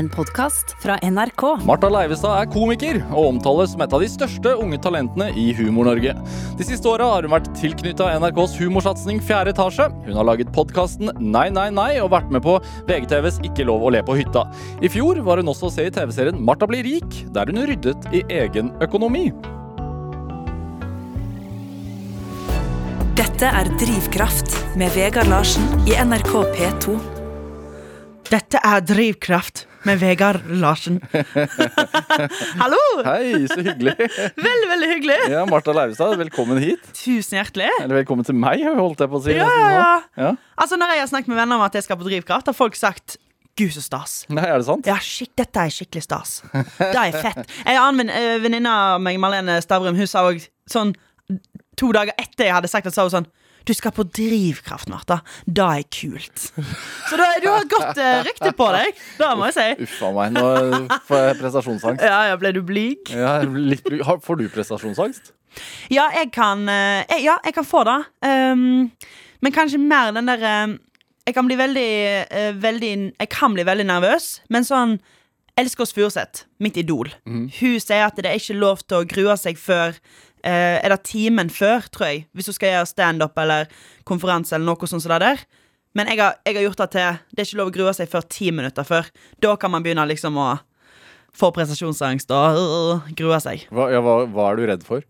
En podkast fra NRK. Martha Leivestad er komiker og omtales som et av de største unge talentene i Humor-Norge. De siste åra har hun vært tilknytta NRKs humorsatsing Fjerde etasje. Hun har laget podkasten Nei, nei, nei og vært med på VGTVs Ikke lov å le på hytta. I fjor var hun også å se i TV-serien Martha blir rik, der hun ryddet i egen økonomi. Dette er Drivkraft med Vegard Larsen i NRK P2. Dette er Drivkraft med Vegard Larsen. Hallo! Hei, så hyggelig. Veldig, veldig hyggelig. Ja, Martha Leivestad, velkommen hit. Tusen hjertelig. Eller velkommen til meg, holdt jeg på å si. Ja, ja, ja. Altså, Når jeg har snakket med venner om at jeg skal på Drivkraft, har folk sagt Gud, så stas. Nei, er det sant? Ja, shit, dette er skikkelig stas. Det er fett. En annen eh, venninne av meg, Marlene Stavrum, hun sa òg sånn To dager etter jeg hadde sagt det, sa hun sånn Du skal på Drivkraft, Martha. Det er kult. Så da, du har et godt uh, rykte på deg. Det må jeg si. Uff a meg, nå får jeg prestasjonsangst. Ja, ja, Ble du blyg? Ja, litt, blyg. får du prestasjonsangst? Ja, jeg kan eh, jeg, Ja, jeg kan få det. Um, men kanskje mer den der eh, Jeg kan bli veldig, uh, veldig Jeg kan bli veldig nervøs, men sånn Elsker oss Furuseth, mitt idol. Hun sier at det er ikke lov til å grue seg før eh, Er det timen før, tror jeg, hvis hun skal gjøre standup eller konferanse eller noe sånt som det der. Men jeg har, jeg har gjort det til Det er ikke lov å grue seg før ti minutter før. Da kan man begynne liksom å få prestasjonsangst og uh, grue seg. Hva, ja, hva, hva er du redd for?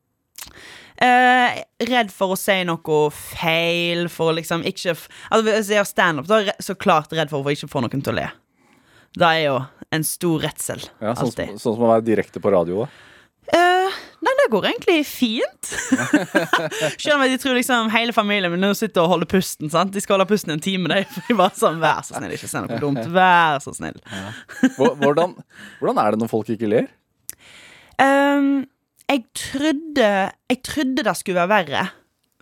Eh, redd for å si noe feil, for å liksom ikke Altså Hvis jeg gjør standup, da er jeg så klart redd for å ikke få noen til å le. Det er jo en stor redsel. Ja, sånn, alltid. sånn som å være direkte på radio, da. Det går egentlig fint. Selv om de tror liksom hele familien min nå sitter og holder pusten. sant? De skal holde pusten en time. De for de bare sånn, Vær så snill, ikke si noe dumt. Vær så snill. Hvordan, hvordan er det når folk ikke ler? Um, jeg trodde Jeg trodde det skulle være verre.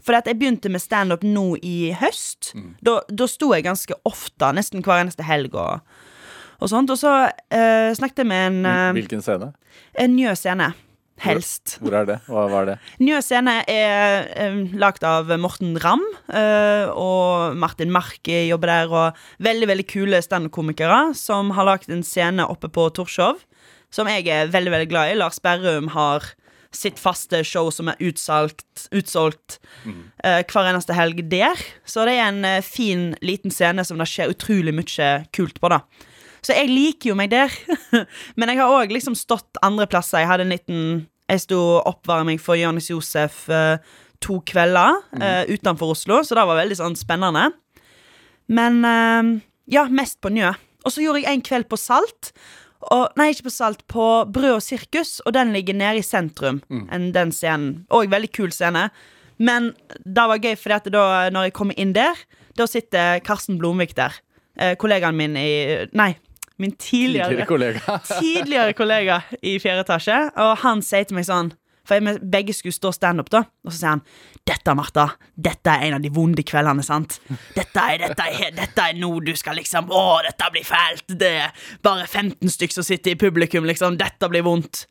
For jeg begynte med standup nå i høst. Da, da sto jeg ganske ofte, nesten hver eneste helg. Og, og sånt Og så uh, snakket jeg med en, uh, Hvilken scene? en Njø scene. Helst. Hvor er det? Hva, hva er det? Njø scene er uh, lagd av Morten Ramm, eh, og Martin Marki jobber der, og veldig veldig kule standup-komikere som har lagd en scene oppe på Torshov, som jeg er veldig veldig glad i. Lars Berrum har sitt faste show som er utsolgt, mm. eh, hver eneste helg der. Så det er en eh, fin, liten scene som det skjer utrolig mye kult på, da. Så jeg liker jo meg der. Men jeg har òg liksom stått andre plasser. Jeg hadde en liten Jeg sto oppvarming for Jonis Josef eh, to kvelder eh, utenfor Oslo, så det var veldig sånn spennende. Men eh, ja, mest på Njø. Og så gjorde jeg en kveld på Salt. Og, nei, ikke på Salt, på Brød og sirkus, og den ligger nede i sentrum. enn den scenen. Og veldig kul scene. Men det var gøy, at da når jeg kommer inn der, da sitter Karsten Blomvik der. Eh, kollegaen min i Nei, min tidligere, Tidligere kollega. tidligere kollega i fjerde etasje. Og han sier til meg sånn For jeg, begge skulle stå standup, da. Og så sier han Dette, Martha, dette er en av de vonde kveldene, sant? Dette er, dette er, dette er noe du skal liksom Å, dette blir fælt. Det er bare 15 stykk som sitter i publikum, liksom. Dette blir vondt.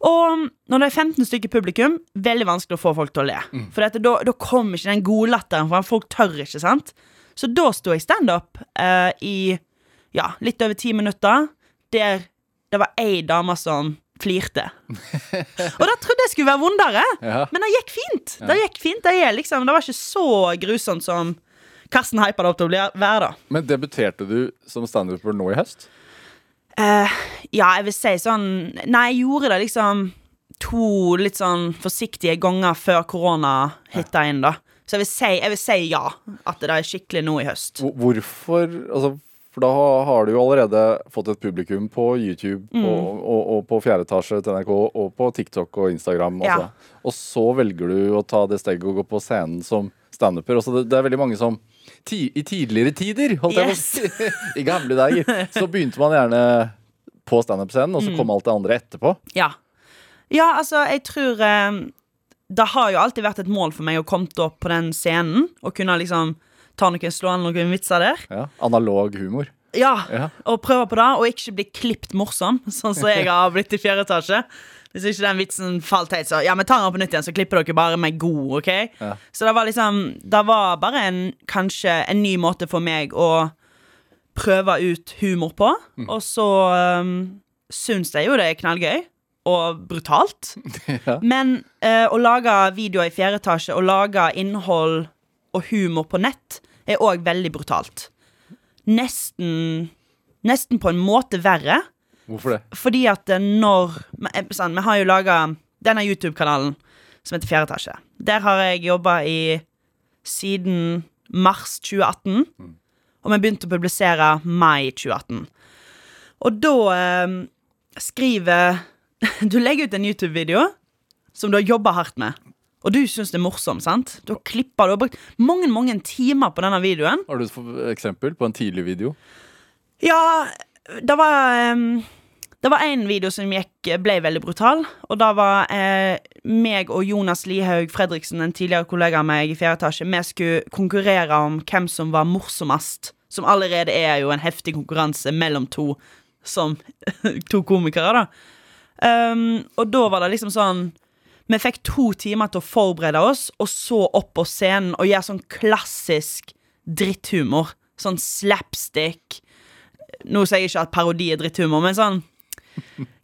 Og når det er 15 stykker publikum, veldig vanskelig å få folk til å le. For dette, da, da kommer ikke den gode latteren, for folk tør ikke, sant? Så da sto jeg standup uh, i ja, litt over ti minutter, der det var ei dame som flirte. Og da trodde jeg skulle være vondere, Ja. men det gikk fint. Det gikk fint, det, liksom, det var ikke så grusomt som Karsten hypa det opp til å være, da. Men debuterte du som standuper nå i høst? Uh, ja, jeg vil si sånn Nei, jeg gjorde det liksom to litt sånn forsiktige ganger før korona hitta inn, da. Så jeg vil, si, jeg vil si ja. At det er skikkelig nå i høst. Hvorfor altså, For da har- du jo allerede fått et publikum på YouTube Mm. og, og, og på fjerde etasje til NRK og på TikTok og Instagram. Ja. Og så velger du å ta det steget og gå på scenen som standuper. Også Det, det er veldig mange som ti, I tidligere tider, holdt jeg på å si, i gamle dager, så begynte man gjerne på standup-scenen, Mm. og så kom alt det andre etterpå. Ja. Ja, altså, jeg tror eh, Det har jo alltid vært et mål for meg å komme opp på den scenen og kunne liksom ta noen slå an noen vitser der. Ja. Analog humor. Ja, Ja. Og prøve på det, og ikke bli klipt morsom, sånn som jeg har blitt i fjerde etasje. Hvis ikke den vitsen falt helt, så ja, men tar den på nytt igjen, så klipper dere bare meg god, OK? Ja. Så det var liksom Det var bare en kanskje en ny måte for meg å prøve ut humor på. Og så um, syns jeg jo det er knallgøy. Og brutalt. Ja. Men uh, å lage videoer i fjerde etasje og lage innhold og humor på nett er òg veldig brutalt. Nesten Nesten på en måte verre. Hvorfor det? Fordi at eh, når eh, sånn, Vi har jo laga denne YouTube-kanalen som heter Fjerde etasje. Der har jeg jobba i siden mars 2018. Og vi begynte å publisere mai 2018. Og da eh, skriver Du legger ut en YouTube-video som du har jobba hardt med. Og du syns det er morsomt, sant? Du har klippa, du har brukt mange mange timer på denne videoen. Har du et eksempel på en tidlig video? Ja, det var um, Det var en video som gikk, ble veldig brutal. Og da var eh, meg og Jonas Lihaug Fredriksen, en tidligere kollega av meg i fjerde etasje, vi skulle konkurrere om hvem som var morsomst. Som allerede er jo en heftig konkurranse mellom to som to komikere, da. Um, og da var det liksom sånn Vi fikk to timer til å forberede oss, og så opp på scenen og gjøre sånn klassisk dritthumor. Sånn slapstick. Nå sier jeg ikke at parodi er dritthumor, men sånn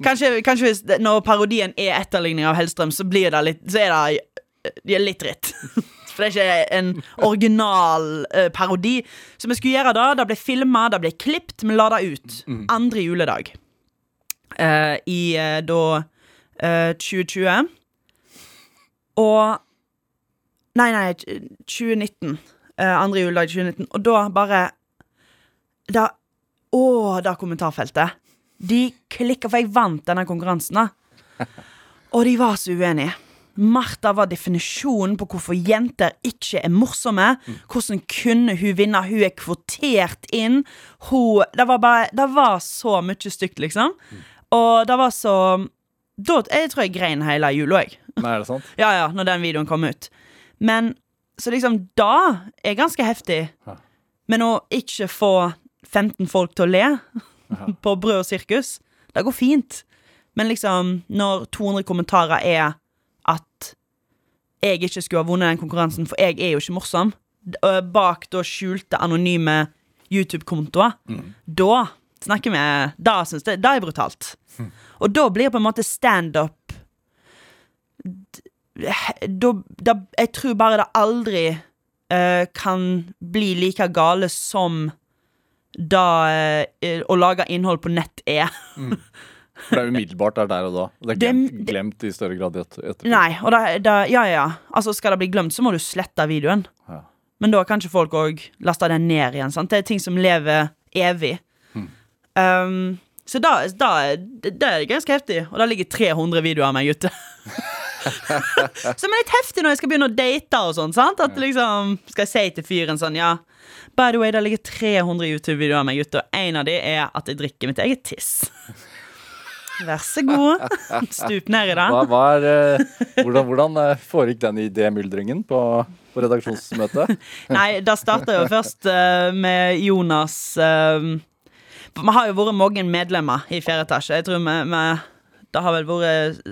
Kanskje, kanskje hvis det, når parodien er etterligning av Hellstrøm, så blir det litt Så er det de er litt dritt. For det er ikke en original uh, parodi. Så vi skulle gjøre det. Det ble filma, det ble klipt, vi la det ut. Andre juledag. uh, I uh, da eh, 2020. Og Nei, nei, 2019. Eh, andre juledag 2019. Og da bare Da Å, det kommentarfeltet. De klikka, for jeg vant denne konkurransen, da. Og de var så uenige. Martha var definisjonen på hvorfor jenter ikke er morsomme. Hvordan kunne hun vinne? Hun er kvotert inn. Hun Det var bare Det var så mye stygt, liksom. Og det var så da, Jeg tror jeg grein hele jula, jeg. Nei, er det sant? Ja, ja, når den videoen kom ut. Men Så liksom, da er ganske heftig. Ja. Men å ikke få 15 folk til å le på Brød og sirkus, det går fint. Men liksom, når 200 kommentarer er at jeg ikke skulle ha vunnet den konkurransen, for jeg er jo ikke morsom, bak da skjulte anonyme YouTube-kontoer, da snakker vi Da syns jeg det er brutalt. Og da blir på en måte standup da, da, Jeg tror bare det aldri uh, kan bli like gale som da uh, å lage innhold på nett er. For det er umiddelbart der, der og da. Det er glemt, glemt i større grad etterpå. Nei, og da, da Ja, ja. Altså, skal det bli glemt, så må du slette videoen. Ja. Men da kan ikke folk òg laste den ned igjen. sant? Det er ting som lever evig. Um, så da, da det, det er ganske heftig. Og da ligger 300 videoer av meg ute. Som er litt heftig når jeg skal begynne å date og sånn. sant? At liksom, Skal jeg si til fyren sånn, ja By the way, det ligger 300 YouTube-videoer av meg ute, og en av de er at jeg drikker mitt eget tiss. Vær så god. Stup ned i det. Hva, hva er, eh, hvordan, hvordan eh, foregikk den idémyldringen på, på redaksjonsmøtet? Nei, det starta jo først uh, med Jonas eh, Vi har jo vært mange medlemmer i fjerde etasje. Jeg tror vi, vi Det har vel vært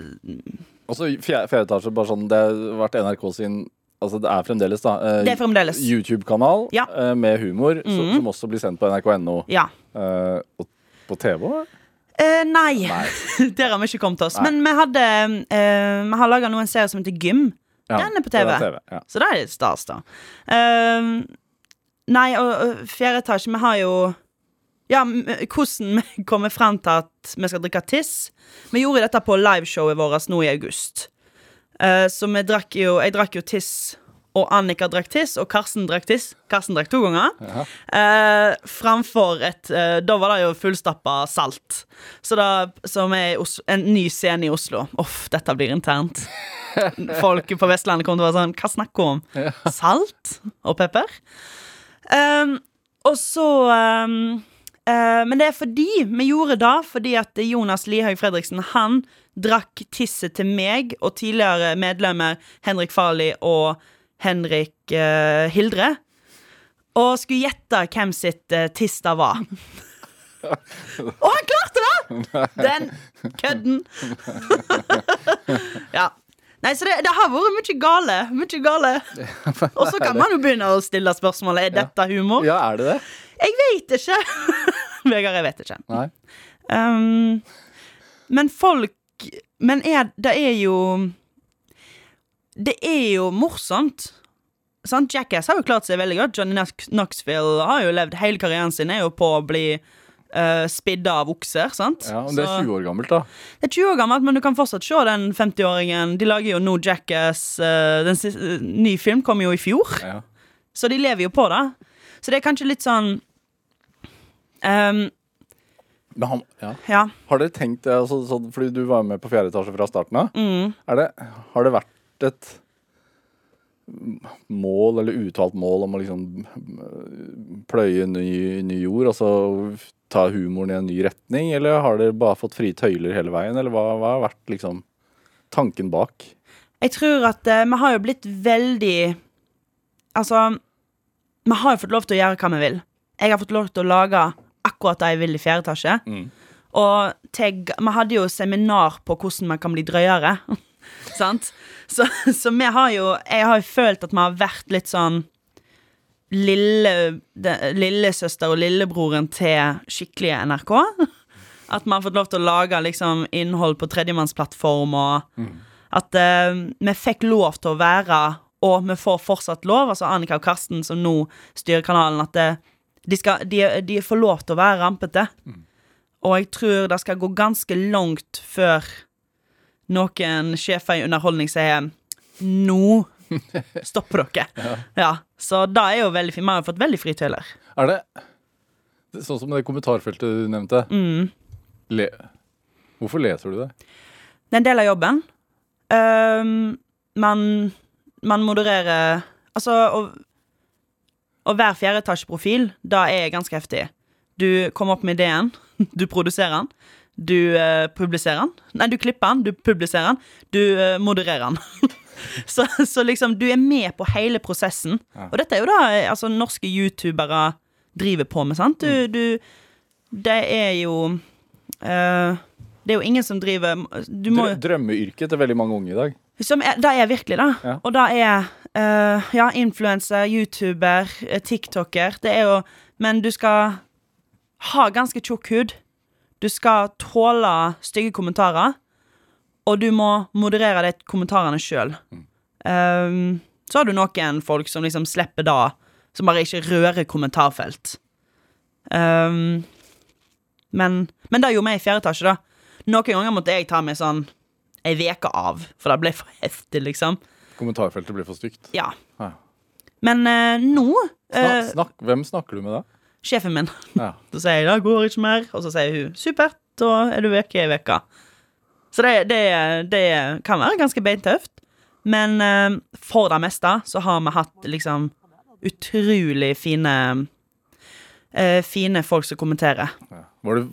Også så fjerde, fjerde etasje, bare sånn, det har vært NRK sin Altså det er fremdeles da eh, Det er fremdeles. YouTube-kanal Ja. eh, med humor, som, Mhm. som også blir sendt på nrk.no. Ja. eh, og på TV? Eh, nei, Nei. der har vi ikke kommet oss. Nei. Men vi hadde eh, Vi har laga noen serier som heter Gym. Ja, Den er på TV. det ja. Så det er litt stas, da. Eh, nei, og, og fjerde etasje Vi har jo Ja, hvordan vi kommer frem til at vi skal drikke tiss. Vi gjorde dette på liveshowet vårt nå i august. Uh, så vi drakk jo Jeg drakk jo tiss, og Annika drakk tiss, og Karsten drakk tiss. Karsten drakk to ganger. Uh, framfor et uh, Da var det jo fullstappa salt. Så da, som er Oslo, en ny scene i Oslo. Uff, dette blir internt. Folk på Vestlandet kommer til å være sånn Hva snakker hun om? Salt og pepper? Um, og så um, eh, Men det er fordi vi gjorde det fordi at Jonas Lihaug Fredriksen Han drakk tisset til meg og tidligere medlemmer Henrik Farli og Henrik uh, Hildre. Og skulle gjette hvem sitt uh, tiss det var. og han klarte det! Den kødden. ja. Nei, så det, det har vært mye gale. Mye gale. Og så kan man jo begynne å stille spørsmålet Er dette humor. ja, er det det? Jeg vet ikke. Vegard, jeg vet ikke. Nei. Um, men folk Men er, det er jo Det er jo morsomt. Sant? Jackass har jo klart seg veldig godt. Johnny Knoxville har jo levd hele karrieren sin er jo på å bli uh, spidda av okser. Sant? Ja, men det er 20 år gammelt, da. det er 20 år gammelt, men du kan fortsatt se den 50-åringen. De lager jo nå Jackass. uh, den siste, uh, ny film kom jo i fjor, Ja. så de lever jo på det. Så det er kanskje litt sånn um, Men han, ja. Ja. Har dere tenkt altså, så, fordi du var med på fjerde etasje fra starten av? Mm. Det, har det vært et mål, eller uttalt mål, om å liksom øh, pløye ny, ny jord? Altså ta humoren i en ny retning? Eller har dere bare fått frie tøyler hele veien? Eller hva, hva har vært liksom tanken bak? Jeg tror at uh, vi har jo blitt veldig Altså, vi har jo fått lov til å gjøre hva vi vil. Jeg har fått lov til å lage akkurat det jeg vil i fjerde etasje. Mm. Og til, vi hadde jo seminar på hvordan man kan bli drøyere. Sant? Så, så vi har jo Jeg har jo følt at vi har vært litt sånn lille, de, Lillesøster og lillebroren til skikkelige NRK. At vi har fått lov til å lage liksom, innhold på tredjemannsplattform, og at uh, vi fikk lov til å være Og vi får fortsatt lov, altså Annika og Karsten, som nå styrer kanalen, at det, de, skal, de, de får lov til å være rampete. Og jeg tror det skal gå ganske langt før noen sjefer i underholdning sier Nå stopper dere. Ja. Så det er jo veldig fint. Vi har jo fått veldig frie tøyler. Er det sånn som det kommentarfeltet du nevnte? Mm. Le, hvorfor leser du det? Det er en del av jobben. Um, man, man modererer Altså, å, være fjerdeetasjeprofil, da er ganske heftig. Du kommer opp med ideen, du produserer den, du uh, publiserer den. Nei, du klipper den, du publiserer den, du uh, modererer den. så, så liksom, du er med på hele prosessen. Ja. Og dette er jo da eh, altså, norske youtubere driver på med, sant? Du, du Det er jo uh, Det er jo ingen som driver Du må Drø drømmeyrket til veldig mange unge i dag. Som er, det er virkelig, da. Ja. Og det er uh, ja, influenser, YouTuber, eh, TikToker. Det er jo Men du skal ha ganske tjukk hud. Du skal tåle stygge kommentarer. Og du må moderere de kommentarene sjøl. så har du noen folk som liksom slipper da, som bare ikke rører kommentarfelt. Um, men, men det gjorde vi i fjerde etasje, da. Noen ganger måtte jeg ta meg sånn ei uke av, for det ble for heftig, liksom. Kommentarfeltet blir for stygt. Ja. Ja. Men uh, nå uh, snakk, snakk, hvem snakker du med da? Sjefen min. Ja. Da sier jeg 'det går ikke mer', og så sier hun 'supert, da er du vekke i uke'. Så det, det, det kan være ganske beintøft. Men uh, for det meste så har vi hatt liksom utrolig fine eh, Fine folk som kommenterer. Ja. Var du,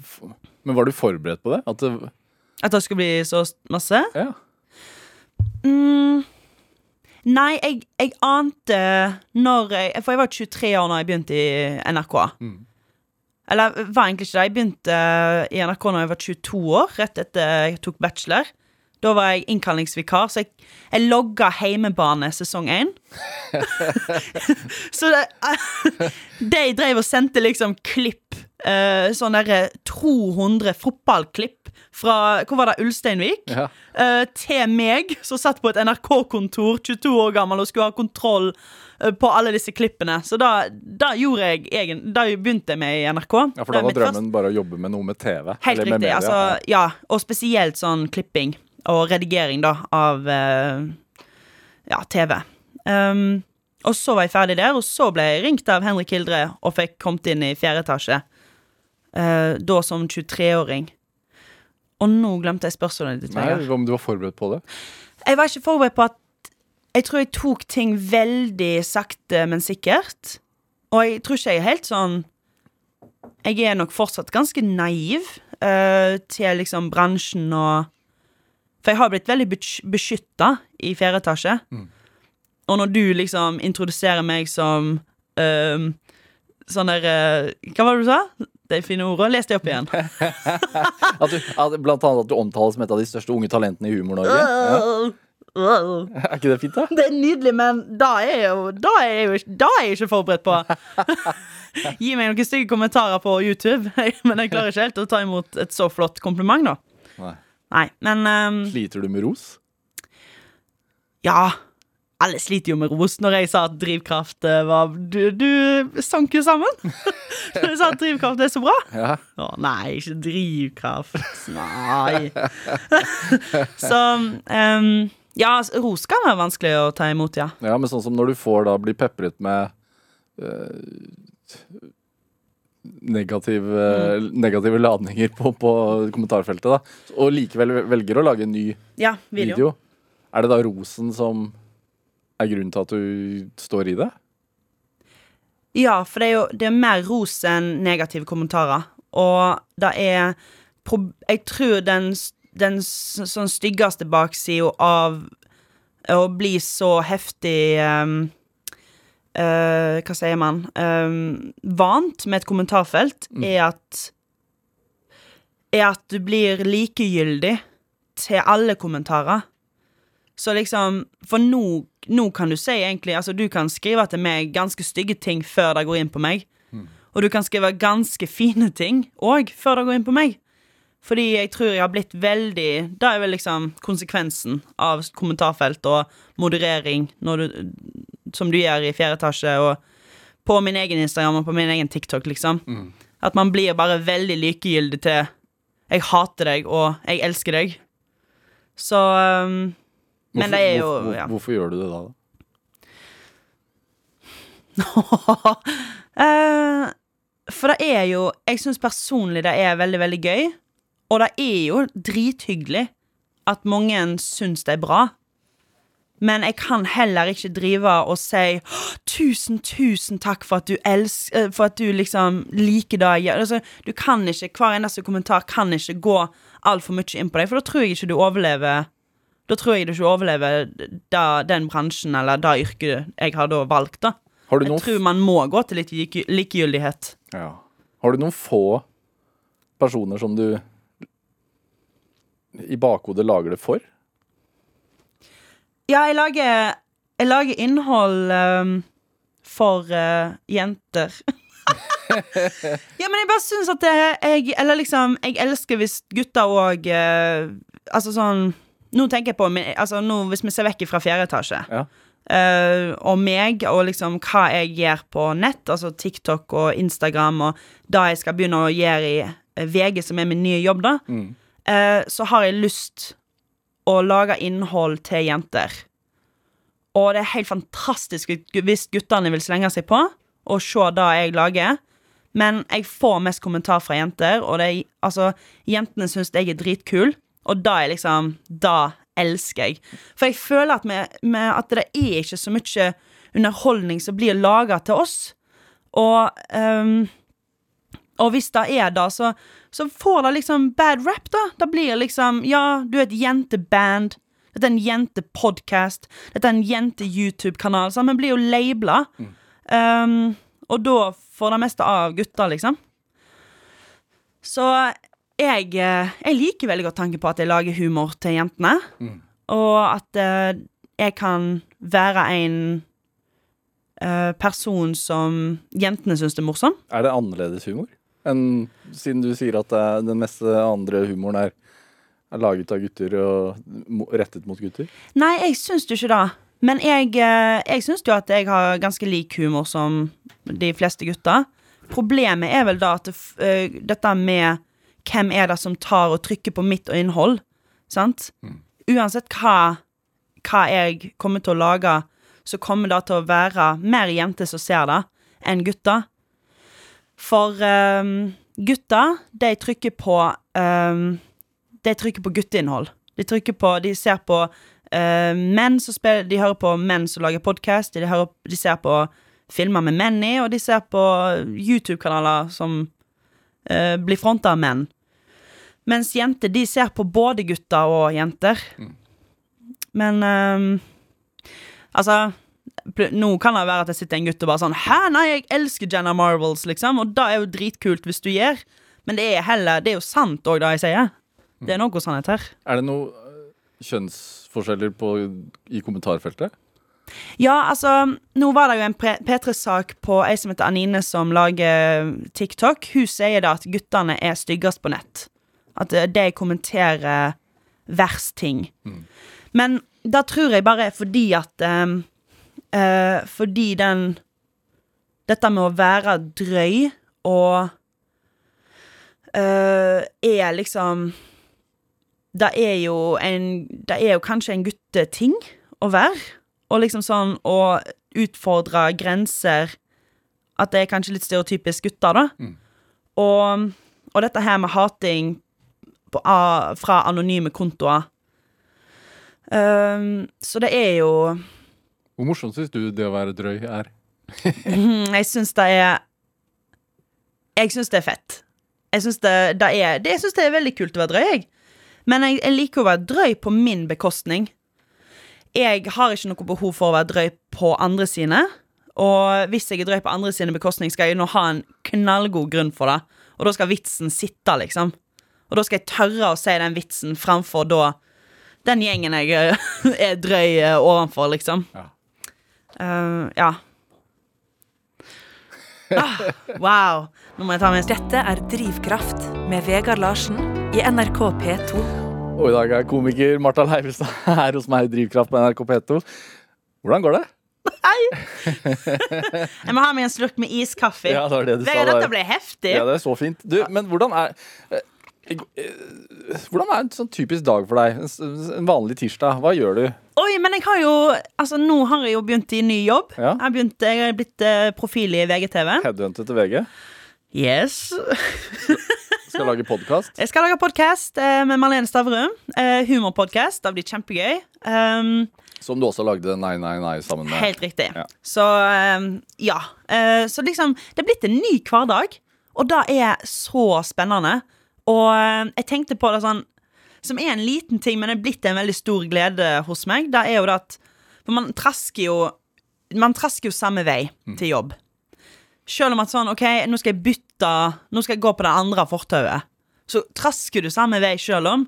men var du forberedt på det? At det At det skulle bli så masse? ja. Mm, nei, jeg, jeg ante når jeg For jeg var 23 år da jeg begynte i NRK. Mm. Eller var egentlig ikke det. Jeg begynte i NRK når jeg var 22 år, rett etter jeg tok bachelor. Da var jeg innkallingsvikar, så jeg, jeg logga Heimebane sesong 1. så det, de drev og sendte liksom klipp, eh, sånn derre 200 fotballklipp fra Hvor var det? Ulsteinvik? Ja. uh, til meg, som satt på et NRK-kontor, 22 år gammel, og skulle ha kontroll eh, på alle disse klippene. Så da, da gjorde jeg egen, Da begynte jeg med i NRK. ja, for da var drømmen bare å jobbe med noe med TV. Helt eller med riktig. media. altså, ja, og spesielt sånn klipping og redigering da av uh, ja, TV. Um, og så var jeg ferdig der, og så ble jeg ringt av Henrik Hildre og fikk kommet inn i fjerde etasje. Uh, da som 23-åring. Og nå glemte jeg spørsmålet ditt. Nei, Om du var forberedt på det? Jeg var ikke forberedt på at Jeg tror jeg tok ting veldig sakte, men sikkert. Og jeg tror ikke jeg er helt sånn Jeg er nok fortsatt ganske naiv uh, til liksom bransjen og For jeg har blitt veldig beskytta i fjerde etasje. Og når du liksom introduserer meg som uh, sånn der eh, Hva var det du sa? De fine ordene. Les det opp igjen. At du, at, blant annet at du omtales som et av de største unge talentene i Humor-Norge. Ja. Er ikke det fint, da? Det er nydelig, men da er jeg jo Da er jeg jo da er jeg ikke forberedt på. Gi meg noen stygge kommentarer på YouTube, men jeg klarer ikke helt å ta imot et så flott kompliment, da. Nei. Nei, men um, Sliter du med ros? ja. Alle sliter jo med ros. Når jeg sa at drivkraft eh, var Du, du sank jo sammen. Når jeg sa at drivkraft er så bra. Ja. Å nei, ikke drivkraft. Nei. så um, Ja, ros kan være vanskelig å ta imot, ja. ja, men sånn som når du får da bli pepret med eh, negative, negative ladninger på, på kommentarfeltet, da, og likevel velger å lage en ny Ja, video. video, er det da rosen som er grunnen til at du står i det? Ja, for det er jo det er mer ros enn negative kommentarer. Og det er Jeg tror den, den sånn styggeste baksida av å bli så heftig um, uh, Hva sier man? Um, vant med et kommentarfelt, er at Er at du blir likegyldig til alle kommentarer. Så liksom For nå, nå kan du si egentlig Altså, du kan skrive til meg ganske stygge ting før det går inn på meg. Og du kan skrive ganske fine ting òg før det går inn på meg. Fordi jeg tror jeg har blitt veldig Det er vel liksom konsekvensen av kommentarfelt og moderering du, som du gjør i fjerde etasje og på min egen Instagram og på min egen TikTok, liksom. At man blir bare veldig likegyldig til 'jeg hater deg' og 'jeg elsker deg'. Så um, Men det er jo hvorfor, ja. hvorfor gjør du det da? da? Eh, for det er jo Jeg syns personlig det er veldig, veldig gøy. Og det er jo drithyggelig at mange syns det er bra. Men jeg kan heller ikke drive og si 'tusen, tusen takk for at du elsker For at du liksom liker det. Altså, du kan ikke, Hver eneste kommentar kan ikke gå altfor mye inn på deg, for da tror jeg ikke du overlever Da tror jeg du ikke overlever da, den bransjen eller det yrket jeg har da valgt. da Har jeg tror man må gå til litt likegyldighet. ja. har du noen få personer som du i bakhodet lager det for? Ja, jeg lager, jeg lager innhold um, for uh, jenter. ja, men jeg bare syns at det, jeg Eller liksom, jeg elsker hvis gutter òg Altså sånn Nå tenker jeg på altså, nå, Hvis vi ser vekk fra fjerde etasje, Ja. Uh, og meg, og liksom hva jeg gjør på nett, altså TikTok og Instagram, og det jeg skal begynne å gjøre i eh, VG, som er min nye jobb, da, Mm. uh, så har jeg lyst å lage innhold til jenter. Og det er helt fantastisk hvis guttene vil slenge seg på og se det jeg lager. Men jeg får mest kommentar fra jenter, og det er, altså, jentene syns jeg er dritkul. Og da er liksom Da elsker jeg. For jeg føler at, med, med at det er ikke så mye underholdning som blir laga til oss. Og um, og hvis det er det, så, så får det liksom bad rap, da. Det blir liksom Ja, du er et jenteband. Dette er en jentepodkast. Dette er en jente-YouTube-kanal. Så vi blir jo labela. Um, og da får det meste av gutter, liksom. Så jeg, eh, jeg liker veldig godt tanken på at jeg lager humor til jentene. Og at uh, jeg kan være en uh, person som jentene syns er morsom. Er det annerledes humor? Enn siden du sier at den meste andre humoren er, er laget av gutter og rettet mot gutter? Nei, jeg syns jo ikke det. Men jeg, jeg syns jo at jeg har ganske lik humor som de fleste gutter. Problemet er vel da at det, eh, dette med hvem er det som tar og trykker på mitt innhold, sant? Uansett hva, hva jeg kommer til å lage, så kommer det til å være mer jenter som ser det, enn gutter. For um, gutter, de trykker på um, De trykker på gutteinnhold. De trykker på De ser på uh, menn som spiller De hører på menn som lager podkast, de, de ser på filmer med menn i, og de ser på YouTube-kanaler som eh, blir fronta av menn. Mens jenter, de ser på både gutter og jenter. Men ehm, Altså Nå kan det være at jeg sitter en gutt og bare sånn Hæ, nei, jeg elsker Jenna Marvels, liksom. Og det er jo dritkult hvis du gjør. Men det er heller Det er jo sant òg, det jeg sier. Det er noe sannhet her. Er det noe øh, kjønnsforskjeller på, i kommentarfeltet? Ja, altså, nå var det jo en pre- P3-sak på ei som heter Anine, som lager TikTok. Hun sier da at guttene er styggest på nett. At de kommenterer verst ting. Men da tror jeg bare er fordi at um, uh, Fordi den Dette med å være drøy og uh, er liksom Det er jo en Det er jo kanskje en gutteting å være. Og liksom sånn å utfordre grenser At det er kanskje litt stereotypisk gutter, da. Og, og dette her med hating på, fra anonyme kontoer um, Så det er jo Hvor morsomt syns du det å være drøy er? Mm, Jeg syns det er Jeg syns det er fett. Jeg syns det, det, er, det, jeg synes det er veldig kult å være drøy, jeg. Men jeg, jeg liker å være drøy på min bekostning. Jeg har ikke noe behov for å være drøy på andre sine. Og hvis jeg er drøy på andre sine bekostning, skal jeg nå ha en knallgod grunn for det. Og da skal vitsen sitte, liksom. Og da skal jeg tørre å si den vitsen framfor da den gjengen jeg eh, er drøy eh, overfor, liksom. Ja. Uh, ja. Ah, wow. Nå må jeg ta med. Dette er Drivkraft med Vegard Larsen i NRK P2. Og i dag er komiker Marta Leivestad her hos meg i Drivkraft på NRK P2. Hvordan går det? Jeg må ha meg en slurk med iskaffe. Ja, det var det du sa Vegard, der. dette ble heftig. Ja, det er så fint. Du, men hvordan er eh, eh, Hvordan er en sånn typisk dag for deg? En, vanlig tirsdag. Hva gjør du? Oi, men jeg har jo Altså, nå har jeg jo begynt i ny jobb. Ja. Jeg har, begynt, jeg har blitt eh, profil i VGTV. Headhuntet til VG? Yes. Skal lage podkast? Jeg skal lage podkast eh, med Marlene Stavrum. Eh, Humorpodkast. Det blir kjempegøy. Um, Som du også lagde Nei, nei, nei sammen med. Helt riktig. Ja. Så um, ja. Eh, så liksom, det er blitt en ny hverdag, og det er så spennende. Og jeg tenkte på det sånn Som er en liten ting, men det er blitt en veldig stor glede hos meg. Det er jo det at For man trasker jo Man trasker jo samme vei til jobb. Selv om at sånn, ok, nå skal jeg bytte Nå skal jeg gå på det andre fortauet. Så trasker du samme vei selv om.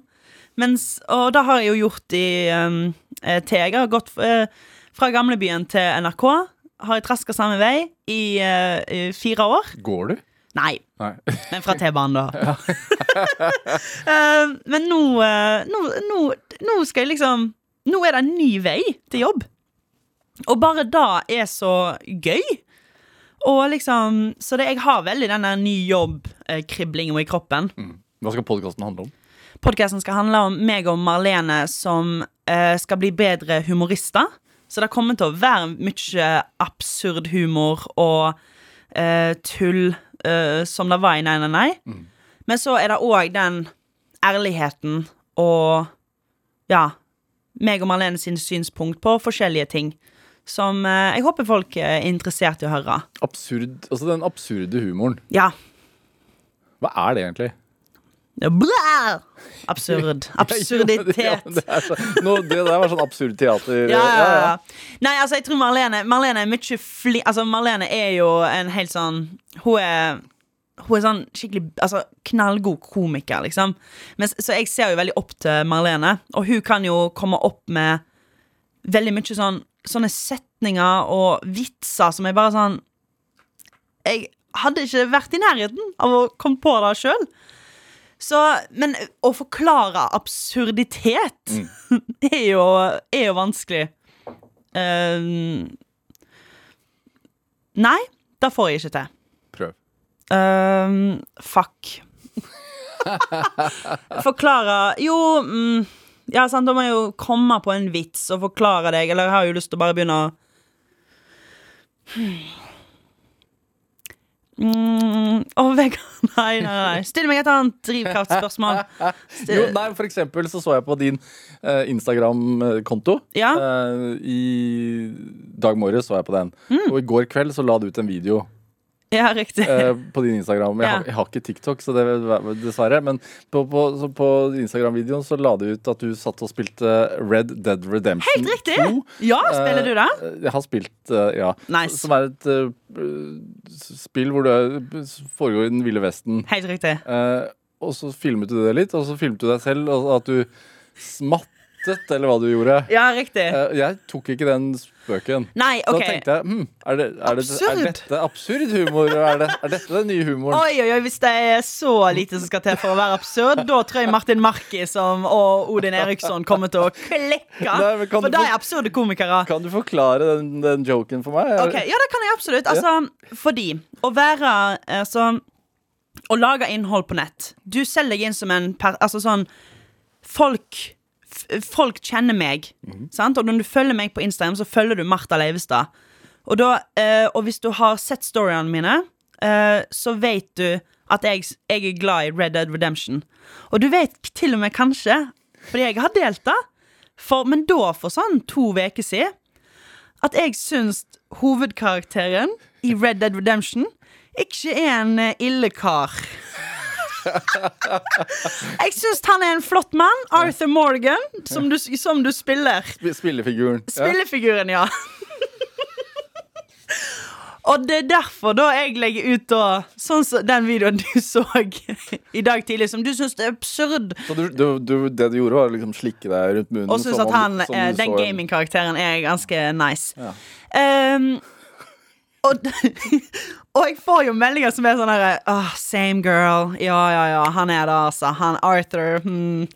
Mens, og det har jeg jo gjort i um, eh, jeg har gått uh, fra gamlebyen til NRK. Har jeg traska samme vei i, uh, i fire år. Går du? Nei, Nei. men fra T-banen, da. uh, men nå, uh, nå, nå, nå skal jeg liksom Nå er det en ny vei til jobb. Og bare det er så gøy. Og liksom Så det, jeg har veldig den der ny jobb-kriblingen i kroppen. Hva skal podkasten handle om? Podkasten skal handle om meg og Marlene som eh, skal bli bedre humorister. Så det kommer til å være mye absurd humor og eh, tull eh, som det var i Nei, nei, nei. Men så er det òg den ærligheten og ja, meg og Marlene sin synspunkt på forskjellige ting. Som eh, jeg håper folk er interessert i å høre. Absurd, altså Den absurde humoren. Ja. Hva er det egentlig? Blæ! Absurd. Ja, Absurditet. det, er så, nå, det der var sånn absurd teater. Ja, ja, ja. Nei, altså, jeg tror Marlene Marlene er mye fli... Altså, Marlene er jo en helt sånn Hun er Hun er sånn skikkelig Altså, knallgod komiker, liksom. Men, så jeg ser jo veldig opp til Marlene, og hun kan jo komme opp med veldig mye sånn Sånne setninger og vitser som er bare sånn Jeg hadde ikke vært i nærheten av å komme på det sjøl. Så, men å forklare absurditet er, jo, er jo vanskelig. Uh, nei, det får jeg ikke til. Prøv. Uh, fuck. Forklare Jo, mm, ja, sant, da må jeg jo komme på en vits og forklare deg, eller jeg har jo lyst til å bare begynne å Mm, oh, nei, nei, nei. Still meg et annet drivkraftspørsmål. Jo, nei, for eksempel så så jeg på din uh, Instagram-konto. Ja. Uh, I dag morges så jeg på den. Mm. Og i går kveld så la du ut en video Ja, riktig. eh, på din Instagram. Jeg, Ja. har, jeg har ikke TikTok, så det dessverre. Men på, på, på Instagram-videoen så la du ut at du satt og spilte Red Dead Redemption Helt riktig! 2. Ja, spiller du det? Eh, Jeg har spilt, eh, ja. Nice. Som er et eh, spill hvor det foregår i den ville vesten. Helt riktig. Eh, og så filmet du det litt, og så filmet du deg selv, og at du smatt rettet, eller hva du gjorde. Ja, riktig. Eh, Jeg tok ikke den spøken. Nei, Så OK. da tenkte jeg hm, er, det, er, det, er dette absurd humor? Er, det, er dette den nye humoren? Oi, oi, oi, Hvis det er så lite som skal til for å være absurd, da tror jeg Martin Marki og Odin Eriksson kommer til å klekke. Nei, For da de er absurde komikere. Kan du forklare den, den joken for meg? Ok, Ja, det kan jeg absolutt. Altså, fordi å være altså, Å lage innhold på nett Du selger deg inn som en per, Altså sånn Folk Folk kjenner meg, sant? Og når du følger meg på Instagram, så følger du Martha Leivestad. Og, da, eh, og hvis du har sett storyene mine, eh, så vet du at jeg, jeg er glad i Red Dead Redemption. Og du vet til og med kanskje, fordi jeg har delt det, for, men da for sånn to uker siden at jeg syns hovedkarakteren i Red Dead Redemption ikke er en eh, ille kar. Jeg syns han er en flott mann. Arthur Morgan, som du, som du spiller. Spillefiguren. Spillefiguren, ja. Og det er derfor da jeg legger ut da Sånn som den videoen du så i dag tidlig, som du syns er absurd. Så du, du, du, det du gjorde, var liksom slikke deg rundt munnen? Og syns at han, om, eh, den gamingkarakteren er ganske nice. Ja. Um, og, og jeg får jo meldinger som er sånn herre oh, Same girl. Ja, ja, ja. Han er det, altså. Han Arthur. Hmm.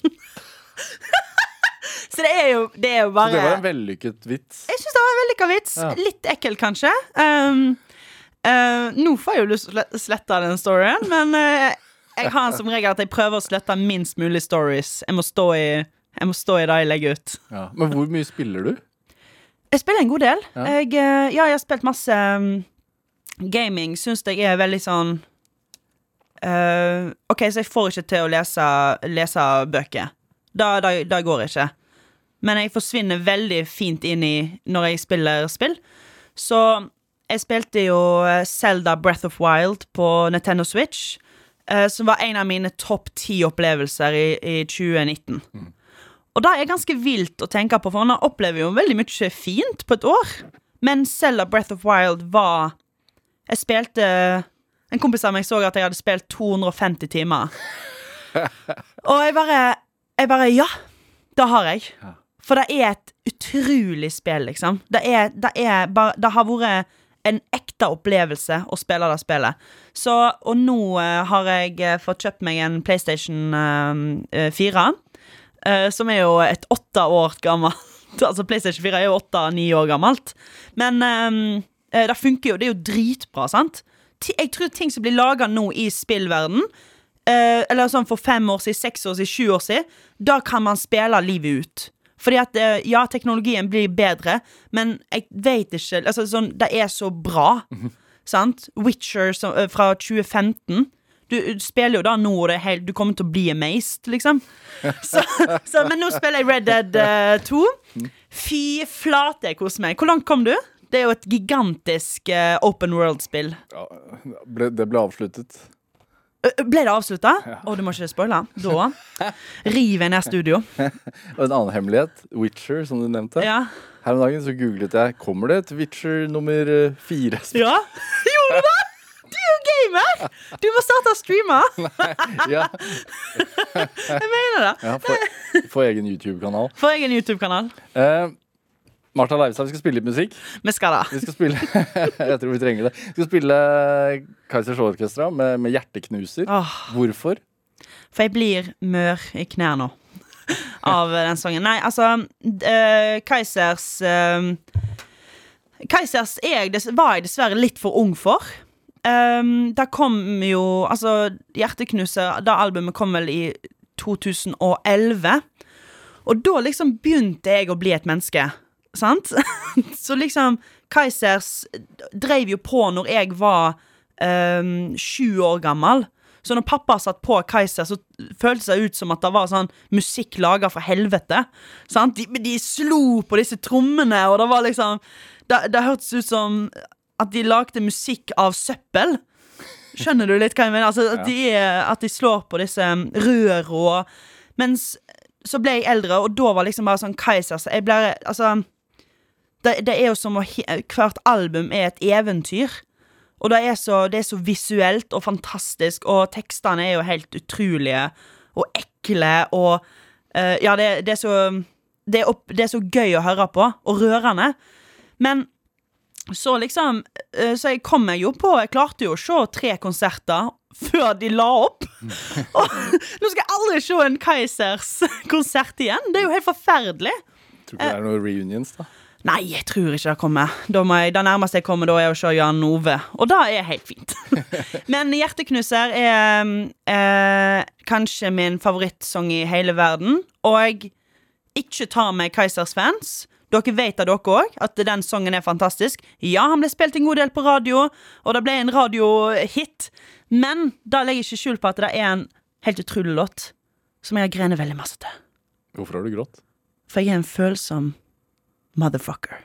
Så det er jo, det er jo Så det var en vellykket vits. Jeg syns det var en vellykka vits. Ja. Litt ekkel, kanskje. Um, uh, nå får jeg jo lyst til å slette den storyen, men uh, jeg har som regel at jeg prøver å slette minst mulig stories. Jeg må stå i, jeg må stå i det jeg legger ut. Ja. Men hvor mye spiller du? Jeg spiller en god del. Ja. Jeg, uh, ja, jeg har spilt masse um, gaming. Syns jeg er veldig sånn uh, OK, så jeg får ikke til å lese, lese bøker. Da går det ikke. Men jeg forsvinner veldig fint inn i når jeg spiller spill. Så jeg spilte jo Selda Zelda Breath of Wild på Nintendo Switch. Uh, som var en av mine topp ti opplevelser i, i 2019. Og det er ganske vilt å tenke på, for man opplever jo veldig mye fint på et år. Men Zelda Breath of Wild var Jeg spilte En kompis av meg så at jeg hadde spilt 250 timer. Og jeg bare Jeg bare Ja, det har jeg. For det er et utrolig spill, liksom. Det er, det er bare Det har vært en ekte opplevelse å spille det spillet. Så, og nå uh, har jeg eh, fått kjøpt meg en PlayStation uh, 4. uh, som er jo et åtte år gammelt Altså PlayStation 4 er jo åtte-ni år gammelt. Men eh, eh, det funker jo. Det er jo dritbra, sant? Jeg tror ting som blir laga nå i spillverden eh, Eller sånn for fem år siden, seks år siden, sju år siden, da kan man spille livet ut. Fordi at eh, ja, teknologien blir bedre, men jeg vet ikke altså, sånn, Det er så bra. Sant? Witcher som, eh, fra 2015. Du, du spiller jo da nå, og det helt, du kommer til å bli amazed, liksom. Så, så, men nå spiller jeg Red Dead uh, 2. Fy flate, jeg koser meg. Hvor langt kom du? Det er jo et gigantisk eh, open world-spill. Ja, ble, det ble avsluttet. Ø, Ble det avslutta? Å, du må ikke spoile. Da river jeg ned studio. Og en annen hemmelighet, Witcher, som du nevnte. Ja. Her om dagen så googlet jeg Kommer det et Witcher nummer eh, fire. ja. Gjorde du det? Du er jo gamer! Du må starte å streame. ja, Jeg mener det. ja Få få egen YouTube-kanal. Får egen YouTube-kanal? Eh, Martha Leivestad, vi skal spille litt musikk. Vi skal da. Vi skal spille Jeg tror vi trenger det. Vi skal spille Kaizers Orkestra med, med hjerteknuser. Åh, Hvorfor? for jeg blir mør i knærne av den sangen. Nei, altså uh, Kaizers uh, Kaizers er jeg, var jeg dessverre litt for ung for. Um, da kom jo Altså, Hjerteknuser, det albumet kom vel i 2011. Og da liksom begynte jeg å bli et menneske. Sant? Så liksom Kaizers drev jo på når jeg var um, sju år gammel. Så når pappa satt på Kaiser, så føltes det ut som at det var sånn musikk laga fra helvete. Sant? De, de slo på disse trommene, og det var liksom Det, det hørtes ut som at de lagde musikk av søppel. Skjønner du litt hva jeg mener? Altså, at, de, at de slår på disse røra. Mens så ble jeg eldre, og da var liksom bare sånn Kaiser så jeg ble, Altså det, det er jo som å Hvert album er et eventyr. Og det er, så, det er så visuelt og fantastisk, og tekstene er jo helt utrolige og ekle og uh, Ja, det, det er så det, er opp, det er så gøy å høre på, og rørende. Men så liksom uh, Så jeg kom meg jo på Jeg klarte jo å se tre konserter før de la opp. Og nå skal jeg aldri se en Kaizers konsert igjen. Det er jo helt forferdelig. Tror ikke det er noen reunions, da. Nei, jeg tror ikke det kommer. Da jeg, det nærmeste jeg kommer, da er å se Jan Ove. Og det er helt fint. Men 'Hjerteknuser' er eh, kanskje min favorittsang i hele verden. Og ikke ta med Kaisers fans. Dere vet av dere òg at den sangen er fantastisk. Ja, han ble spilt en god del på radio, og det ble en radiohit. Men da legger jeg ikke skjul på at det er en helt utrolig låt som jeg har grenet veldig masse til. Hvorfor har du grått? For jeg er en følsom motherfucker.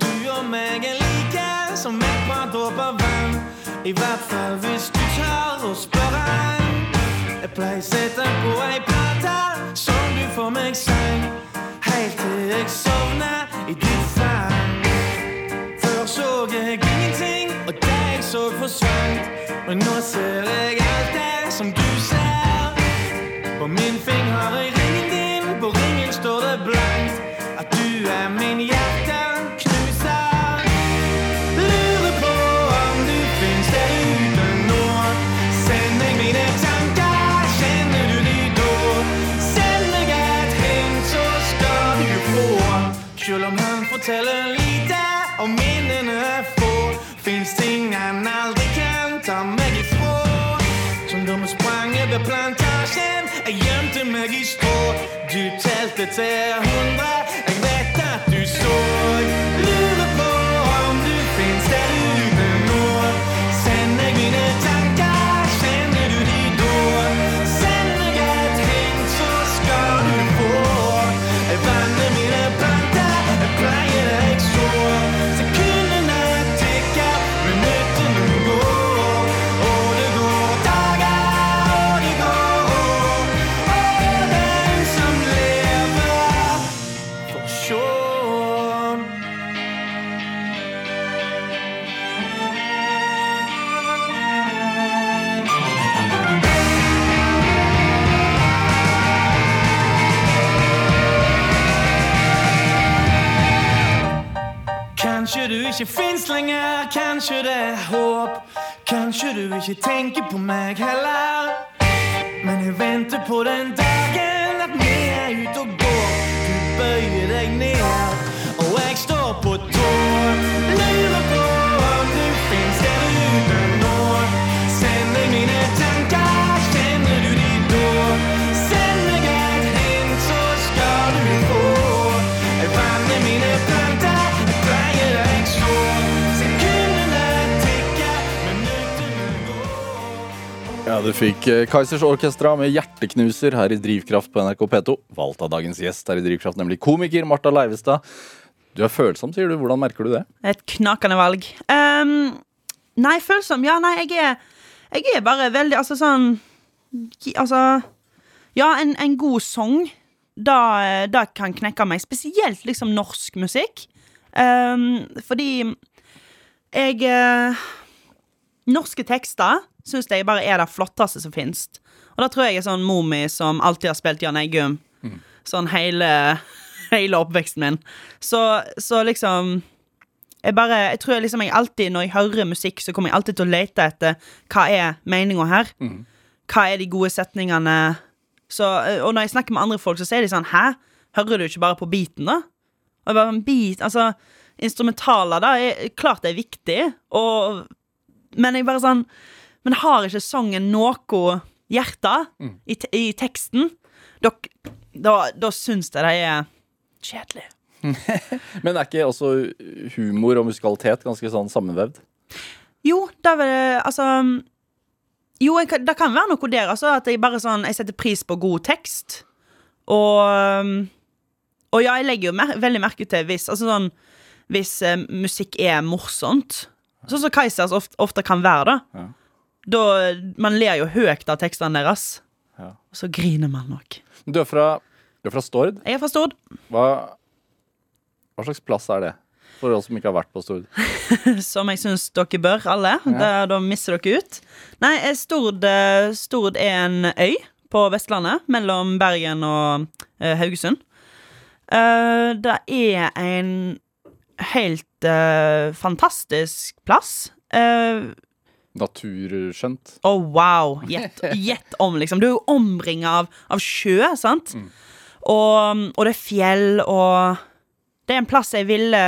Du og meg er like som et par dråper vann. I hvert fall hvis du tør å spørre. Jeg pleier sette på ei plate som du får meg forsvant. Men nå telte til lenger, kanskje det er håp. Kanskje du ikke tenker på meg heller. Men jeg venter på den dagen at vi er ute og går. Du bøyer deg ned, Ja, Du fikk eh, Kaizers Orkestra med 'Hjerteknuser' her i Drivkraft på NRK P2. Valgt av dagens gjest her i Drivkraft, nemlig komiker Marta Leivestad. Du er følsom, sier du. Hvordan merker du det? Et knakende valg. Um, nei, følsom Ja, nei, jeg er Jeg er bare veldig Altså sånn Altså Ja, en, en god sang, da, da kan knekke meg. Spesielt liksom norsk musikk. Um, fordi jeg eh, Norske tekster syns jeg bare er det flotteste som fins. Og da tror jeg er sånn Momi som alltid har spilt Jan Eggum. Sånn hele, hele oppveksten min. Så, så liksom jeg bare, jeg tror liksom jeg alltid Når jeg hører musikk, så kommer jeg alltid til å lete etter hva er meninga her. Hva er de gode setningene? Så, og når jeg snakker med andre folk, så sier de sånn Hæ? Hører du ikke bare på beaten, da? Og jeg bare, en beat, altså Instrumentaler, da, er klart det er viktig, og Men jeg bare sånn Men har ikke sangen noe hjerte i, te i teksten? Da, da, da syns jeg de er kjedelig. Men er ikke også humor og musikalitet ganske sånn sammenvevd? Jo, det er vel Altså Jo, jeg, kan- det kan være noe der. Altså At jeg bare sånn Jeg setter pris på god tekst. Og Og ja, jeg legger jo mer, veldig merke til hvis Altså sånn Hvis eh, musikk er morsomt. Sånn som Kaizers ofte, ofte kan være, da. Ja. Da Man ler jo høyt av tekstene deres. Ja. Og så griner man nok. Du er fra, du er fra Stord. Jeg er fra Stord. Hva, Hva slags plass er det? For oss som ikke har vært på Stord. Som jeg syns dere bør, alle. Da, da mister dere ut. Nei, eh, Stord, eh, Stord er en øy på Vestlandet, mellom Bergen og uh, Haugesund. Uh, det er en helt uh, fantastisk plass. Uh, Naturskjønt. Å, wow! Gjett gjett om, liksom. Du er jo omringa av, av sjø, sant? Og, og det er fjell, og Det er en plass jeg ville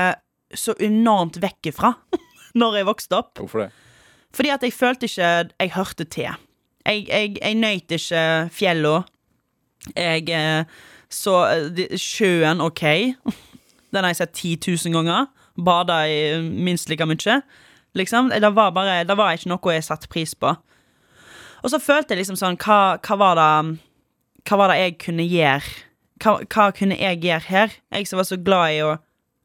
så enormt vekk ifra når jeg vokste opp. Hvorfor det? Fordi at jeg følte ikke jeg hørte til. Jeg, jeg, jeg nøyt ikke fjella. Jeg eh, så eh, sjøen, OK. Den har jeg sett 10 000 ganger. Bada minst like mye. Liksom. Det var bare Det var ikke noe jeg satte pris på. Og så følte jeg liksom sånn Hva, hva var det Hva var det jeg kunne gjøre? Hva, hva kunne jeg gjøre her? Jeg som var så glad i å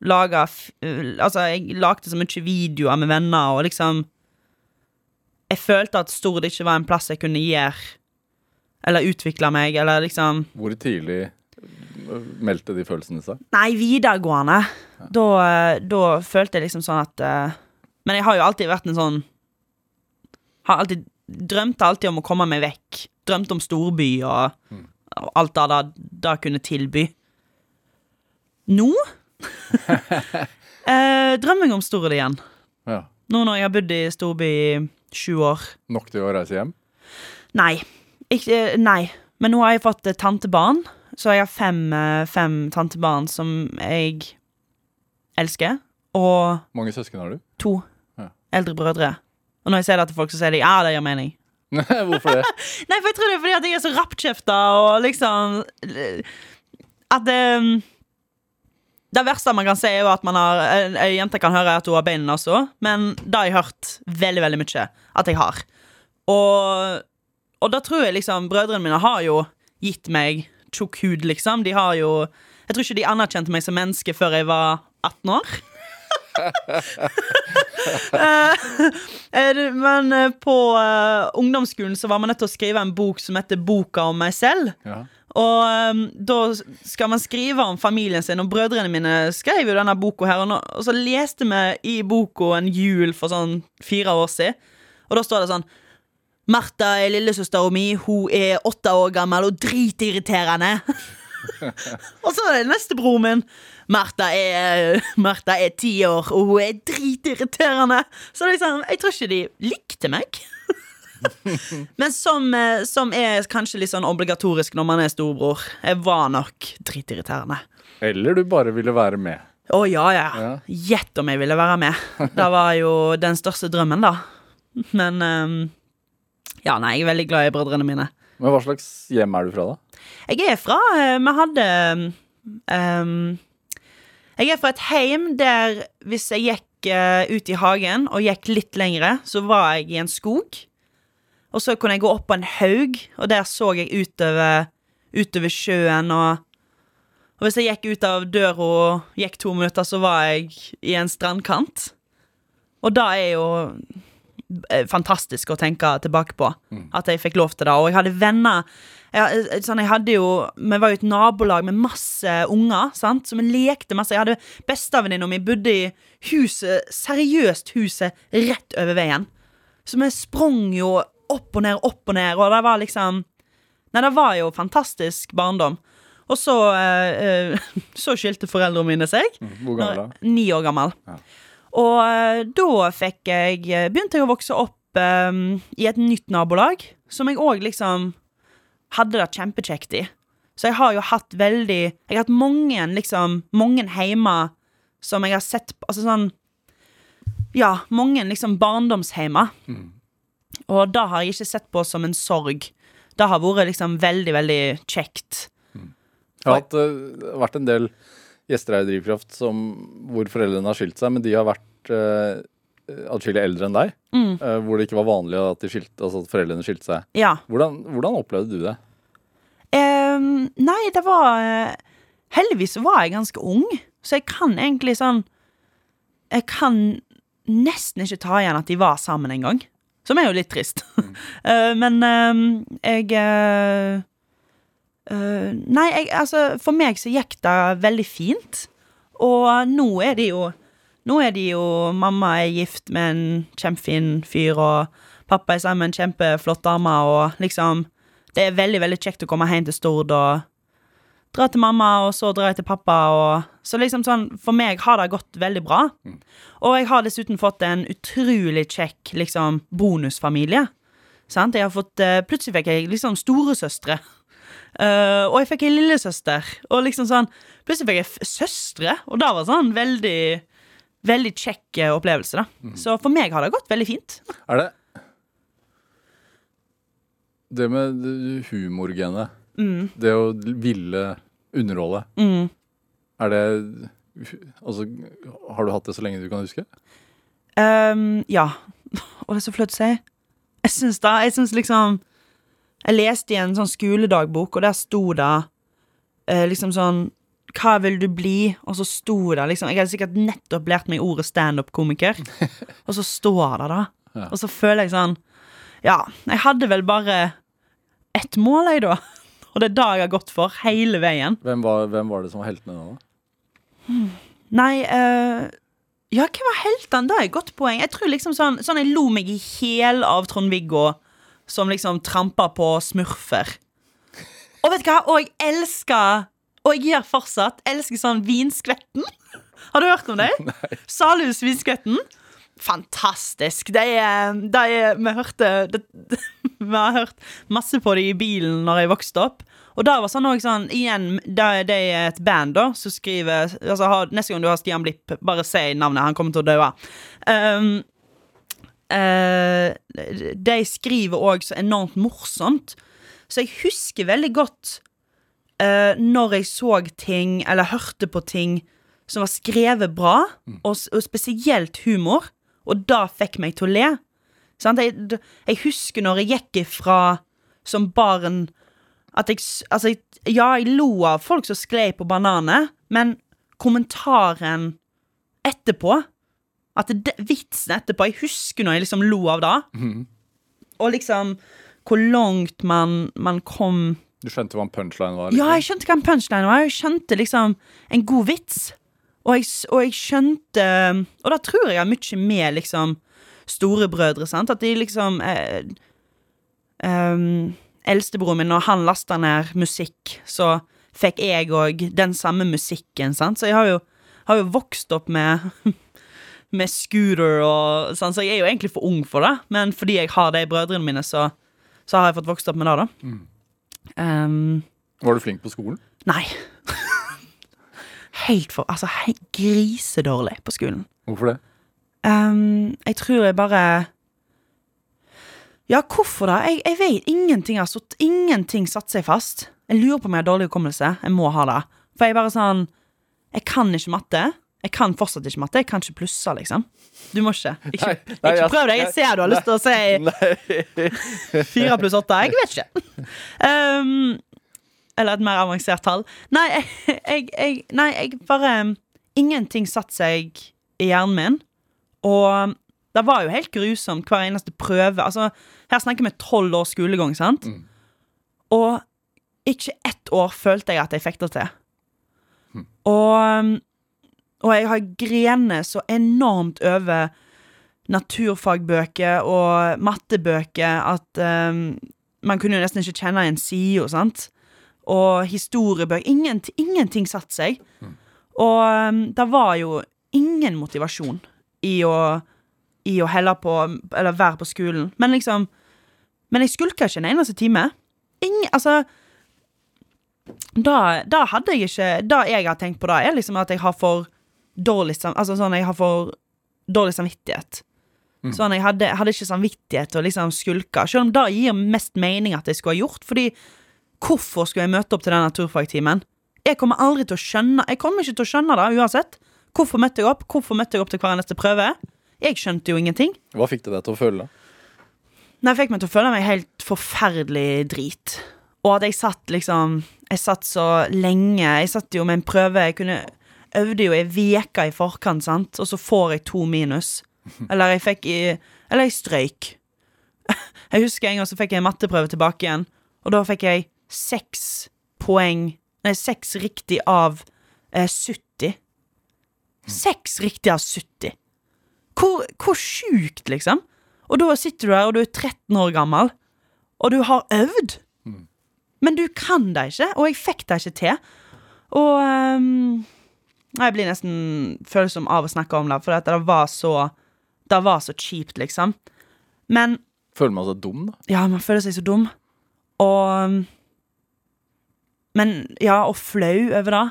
lage Altså, jeg lagde så mye videoer med venner, og liksom Jeg følte at Stord ikke var en plass jeg kunne gjøre Eller utvikle meg, eller liksom Hvor tidlig øh, meldte de følelsene seg? Nei, videregående. Da, eh, da følte jeg liksom sånn at eh, Men jeg har jo alltid vært en sånn Har alltid Drømte alltid om å komme meg vekk. Drømte om storby og, og alt det det, det kunne tilby. Nå eh, drømmer jeg om Stord igjen. Ja. Nå når jeg har bodd i storby i sju år. Nok til å reise hjem? Nei. Ikke, eh, nei. Men nå har jeg fått eh, tantebarn, så jeg har fem, eh, fem tantebarn som jeg elsker. Og Mange søsken har du? to. Eldre brødre. Og når jeg sier det til folk, så sier de ja, det gir mening. Hvorfor det? Nei, for jeg tror det er fordi at jeg er så rappkjefta og liksom At det Det verste man kan si, er jo at man har Ei jente kan høre at hun har bein også, men det har jeg hørt veldig, veldig mye at jeg har. Og, og da tror jeg liksom Brødrene mine har jo gitt meg tjukk hud, liksom. De har jo Jeg tror ikke de anerkjente meg som menneske før jeg var 18 år. Eh, Men eh, på eh, ungdomsskolen så var man nødt til å skrive en bok som heter Boka om meg selv. Ja. Og um, da skal man skrive om familien sin, og brødrene mine skrev jo denne boka her. Og, nå, og så leste vi i boka en jul for sånn fire år siden, og da står det sånn Martha er lillesøstera mi, hun er åtte år gammel og dritirriterende. og så er det neste bror min. Martha er, Martha er ti år, og hun er dritirriterende. Så liksom, jeg tror ikke de likte meg. Men som, eh, som er kanskje litt sånn obligatorisk når man er storebror. Jeg var nok dritirriterende. Eller du bare ville være med? Å ja, ja. Ja. Gjett om jeg ville være med. Det var jo den største drømmen, da. Men um, Ja, nei, jeg er veldig glad i brødrene mine. Men hva slags hjem er du fra, da? Jeg er fra eh, Vi hadde ehm, Jeg er fra et heim der hvis jeg gikk uh, ut i hagen og gikk litt lengre, så var jeg i en skog. Og så kunne jeg gå opp på en haug, og der så jeg utover, utover sjøen. Og, og hvis jeg gikk ut av døra og gikk to minutter, så var jeg i en strandkant. Og det er jo eh, fantastisk å tenke tilbake på. At jeg fikk lov til det. Og jeg hadde venner jeg, eh, sånn, jeg hadde jo, Vi var jo et nabolag med masse unger, sant? så vi lekte masse. Jeg hadde Bestevenninna mi bodde i huset, seriøst huset, rett over veien. Så vi sprang jo opp og ned, opp og ned, og det var liksom Nei, det var jo fantastisk barndom. Og så, eh, eh, så skilte foreldrene mine seg. Hvor gammel da? Ni år gammel. Ja. Og eh, da fikk jeg eh, Begynte jeg å vokse opp eh, i et nytt nabolag, som jeg òg liksom hadde det kjempekjekt i. Så jeg har jo hatt veldig Jeg har hatt mange liksom Mange heimer som jeg har sett på Altså sånn Ja, mange liksom barndomsheimer. Og det har jeg ikke sett på som en sorg. Det har vært liksom veldig, veldig kjekt. Jeg har hatt, uh, vært en del gjester her i Drivkraft som, hvor foreldrene har skilt seg, men de har vært uh, atskillig eldre enn deg. Mm. øh, hvor det ikke var vanlig at, de skilte, altså at foreldrene skilte seg. Ja. Hvordan, hvordan opplevde du det? Um, nei, det var eh, Heldigvis var jeg ganske ung, så jeg kan egentlig sånn Jeg kan nesten ikke ta igjen at de var sammen en gang. Som er jo litt trist. Eh, men um, jeg uh, uh, Nei, jeg, altså For meg så gikk det veldig fint. Og nå er de jo Nå er de jo Mamma er gift med en kjempefin fyr, og pappa er sammen med en kjempeflott dame, og liksom Det er veldig, veldig kjekt å komme hjem til Stord og dra til mamma, og så dra jeg til pappa, og Så liksom sånn For meg har det gått veldig bra. Og jeg har dessuten fått en utrolig kjekk liksom bonusfamilie. Sant? Jeg har fått eh, Plutselig fikk jeg liksom storesøstre. Uh, og jeg fikk ei lillesøster. Og liksom sånn Plutselig fikk jeg søstre, og det var sånn veldig Veldig kjekk eh, opplevelse, da. Så for meg har det gått veldig fint. Er det Det med humorgenet, Mm. det å ville underholde, er det Altså, har du hatt det så lenge du kan huske? Um, ja. Og det er så flaut å si. Jeg syns da Jeg syns liksom Jeg leste i en sånn skoledagbok, og der sto det eh, liksom sånn Hva vil du bli? Og så sto det liksom Jeg hadde sikkert nettopp lært meg ordet standup-komiker, og så står det da. Ja. Og så føler jeg sånn Ja, jeg hadde vel bare ett mål, jeg, da. Og det er det jeg har gått for hele veien. Hvem var, hvem var det som var heltene da? Nei uh, Ja, hva var heltene? Det er et godt poeng. Jeg tror liksom sånn, sånn Jeg lo meg i hjel av Trond-Viggo som liksom trampa på smurfer. Og vet du hva? Og jeg elsker Og jeg gjør fortsatt elsker sånn Vinskvetten. Har du hørt om det? Salhus Vinskvetten. Fantastisk. Det er, er Vi hørte de, Vi har hørt masse på det i bilen når jeg vokste opp. Og da var sånn sånn Igjen, det, det er et band da som skriver altså, har, Neste gang du har Stian Blipp, bare si navnet. Han kommer til å dø. Um, uh, de skriver òg så enormt morsomt. Så jeg husker veldig godt eh, når jeg så ting, eller hørte på ting som var skrevet bra, og, og spesielt humor, og da fikk meg til å le. Sant? Jeg, jeg husker når jeg gikk ifra som barn at jeg, altså, jeg Ja, jeg lo av folk som sklei på bananer, men kommentaren etterpå At det, vitsen etterpå Jeg husker når jeg liksom lo av det. Og liksom hvor langt man, man kom Du skjønte hva en punchline var? ja, liksom? jeg skjønte hva en punchline var. Jeg skjønte liksom en god vits. Og jeg, og jeg skjønte Og da tror jeg har mye med liksom storebrødre, sant. At de liksom eh, ehm, Eldstebroren min, når han lasta ned musikk, så fikk jeg òg den samme musikken, sant. Så jeg har jo, har jo vokst opp med med scooter og sånn, så jeg er jo egentlig for ung for det. Men fordi jeg har de brødrene mine, så, så har jeg fått vokst opp med det, da. Ehm, Var du flink på skolen? Nei. Helt for Altså, helt grisedårlig på skolen. Hvorfor det? Um, jeg tror jeg bare Ja, hvorfor da? Jeg, jeg vet ingenting satt Ingenting satte seg fast. Jeg lurer på om jeg har dårlig hukommelse. Jeg må ha det. For jeg bare sånn Jeg kan ikke matte. Jeg kan fortsatt ikke matte. Jeg kan ikke plusse, liksom. Du må ikke. Ikke, Nei, nei, ikke prøv deg. Jeg ser du har lyst til å si fire pluss åtte. Jeg vet ikke. Um, eller et mer avansert tall. Nei, jeg, jeg, nei, jeg bare Ingenting satte seg i hjernen min. Og det var jo helt grusomt hver eneste prøve. Altså, her snakker vi tolv års skolegang, sant? Og ikke ett år følte jeg at jeg fikk det til. Og, og jeg har grenet så enormt over naturfagbøker og mattebøker at um, man kunne jo nesten ikke kjenne en side, sant? Og historiebøker. Ingenting, ingenting satte seg. Og um, det var jo ingen motivasjon i å, i å helle på Eller være på skolen. Men liksom Men jeg skulka ikke en eneste time. Ingen, altså da, da hadde jeg ikke Det jeg har tenkt på da, er liksom at jeg har for dårlig sam... Altså sånn, jeg har for dårlig samvittighet. Sånn, jeg hadde, hadde ikke samvittighet til å liksom skulke. Selv om det gir mest mening at jeg skulle ha gjort. Fordi hvorfor skulle jeg møte opp til den naturfagtimen? Jeg kommer aldri til å skjønne Jeg kommer ikke til å skjønne det uansett. Hvorfor møtte jeg opp? Hvorfor møtte jeg opp til hver neste prøve? Jeg skjønte jo ingenting. Hva fikk det deg til å føle? Nei, jeg fikk meg til å føle meg helt forferdelig drit. Og at jeg satt liksom Jeg satt så lenge. Jeg satt jo med en prøve. Jeg kunne øvde jo ei uke i forkant, sant, og så får jeg to minus. Eller jeg fikk i Eller jeg strøyk. Jeg husker en gang så fikk jeg en matteprøve tilbake igjen, og da fikk jeg seks poeng Nei, seks riktig av eh, 70. Seks riktig av 70. Hvor, hvor sjukt, liksom? Og da sitter du her, og du er 13 år gammel, og du har øvd. Men du kan det ikke, og jeg fikk det ikke til. Og ehm, Jeg blir nesten følsom av å snakke om det, for det var så Det var så kjipt, liksom. Men Føler man seg dum, da? ja, man føler seg så dum. Og Men ja, og flau over det.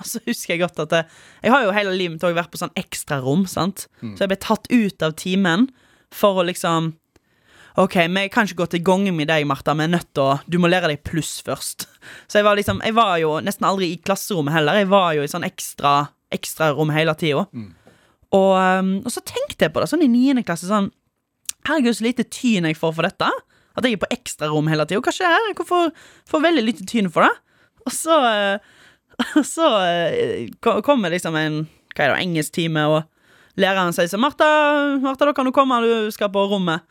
Og så husker jeg godt at det, Jeg har jo hele livet mitt vært på sånn ekstrarom, sant. Så jeg ble tatt ut av timen for å liksom OK, vi kan ikke gå til gange med deg, Martha. Vi er nødt til å Du må lære deg pluss først. Så jeg var liksom Jeg var jo nesten aldri i klasserommet heller. Jeg var jo i sånn ekstra ekstrarom hele tida. Og, um, og så tenkte jeg på det sånn i niende klasse sånn Herregud, så lite tyn jeg får for dette. At jeg er på ekstrarom hele tida. Hva skjer? Får, får veldig lite tyn for det. Og så eh, Og så eh, kommer liksom en Hva er det, engelsktime, og læreren sier sånn 'Martha, Martha, da kan du komme, du skal på rommet'.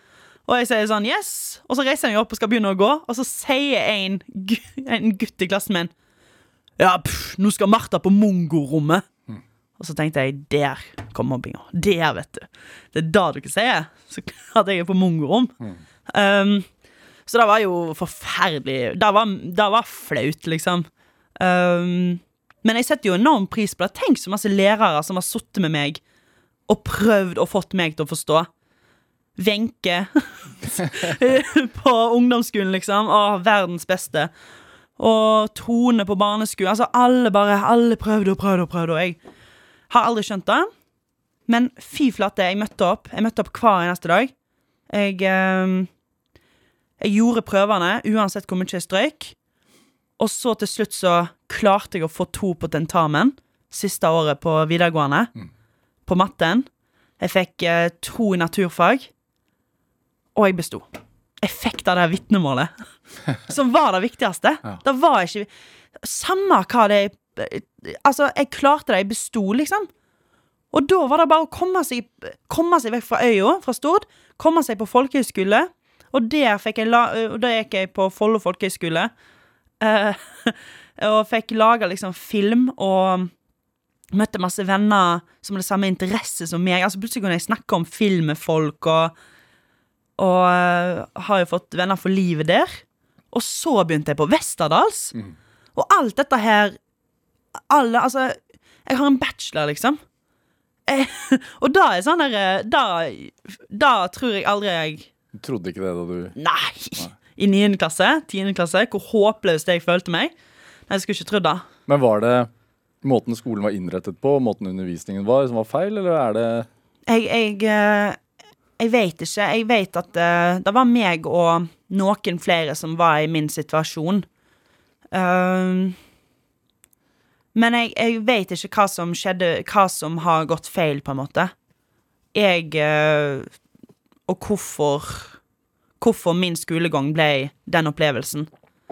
Og jeg sier sånn 'yes', og så reiser jeg meg opp og skal begynne å gå, og så sier en, en gutt i klassen min 'Ja, pff, nå skal Martha på mongorommet'. Og så tenkte jeg, der kom mobbinga. Der, vet du. Det er da dere sier. Så at jeg er på mongorom. Um, så det var jo forferdelig. Det var, det var flaut, liksom. Um, men jeg setter jo enorm pris på det. Tenk så masse lærere som har sittet med meg og prøvd og fått meg til å forstå. Wenche på ungdomsskolen, liksom. Å, verdens beste. Og Tone på barneskolen. Altså, alle bare Alle prøvde og prøvde og prøvde, og jeg har aldri skjønt det. Men fy flate, jeg møtte opp. Jeg møtte opp hver eneste dag. Jeg eh, Jeg gjorde prøvene uansett hvor mye jeg strøyk. Og så til slutt så klarte jeg å få to på tentamen siste året på videregående. På matten. Jeg fikk eh, to i naturfag. Og jeg besto. Jeg fikk det der vitnemålet. Som var det viktigste. Det var ikke Samme hva det Altså, jeg klarte det. Jeg besto, liksom. Og da var det bare å komme seg, komme seg vekk fra øya, fra Stord. Komme seg på folkehøyskole. Og der fikk jeg la, og da gikk jeg på Follo folkehøgskole. Eh, og fikk laga liksom film og møtte masse venner som hadde samme interesse som meg. Altså Plutselig kunne jeg snakke om film med folk, og, og eh, har jo fått venner for livet der. Og så begynte jeg på Westerdals. Og alt dette her Alle, altså Jeg har en bachelor, liksom. Jeg, og da er sånn der eh, Da, da tror jeg aldri jeg Du trodde ikke det da du Nei! I 9. klasse, 10. klasse, hvor håpløst jeg følte meg. Nei, Jeg skulle ikke trodd det. Men var det måten skolen var innrettet på, måten undervisningen var, som var feil, eller er det Jeg, jeg, eh, jeg vet ikke. Jeg vet at uh, det var meg og noen flere som var i min situasjon. Ehm, men jeg, jeg vet ikke hva som skjedde, hva som har gått feil, på en måte. Jeg uh, Og hvorfor Hvorfor min skolegang ble den opplevelsen.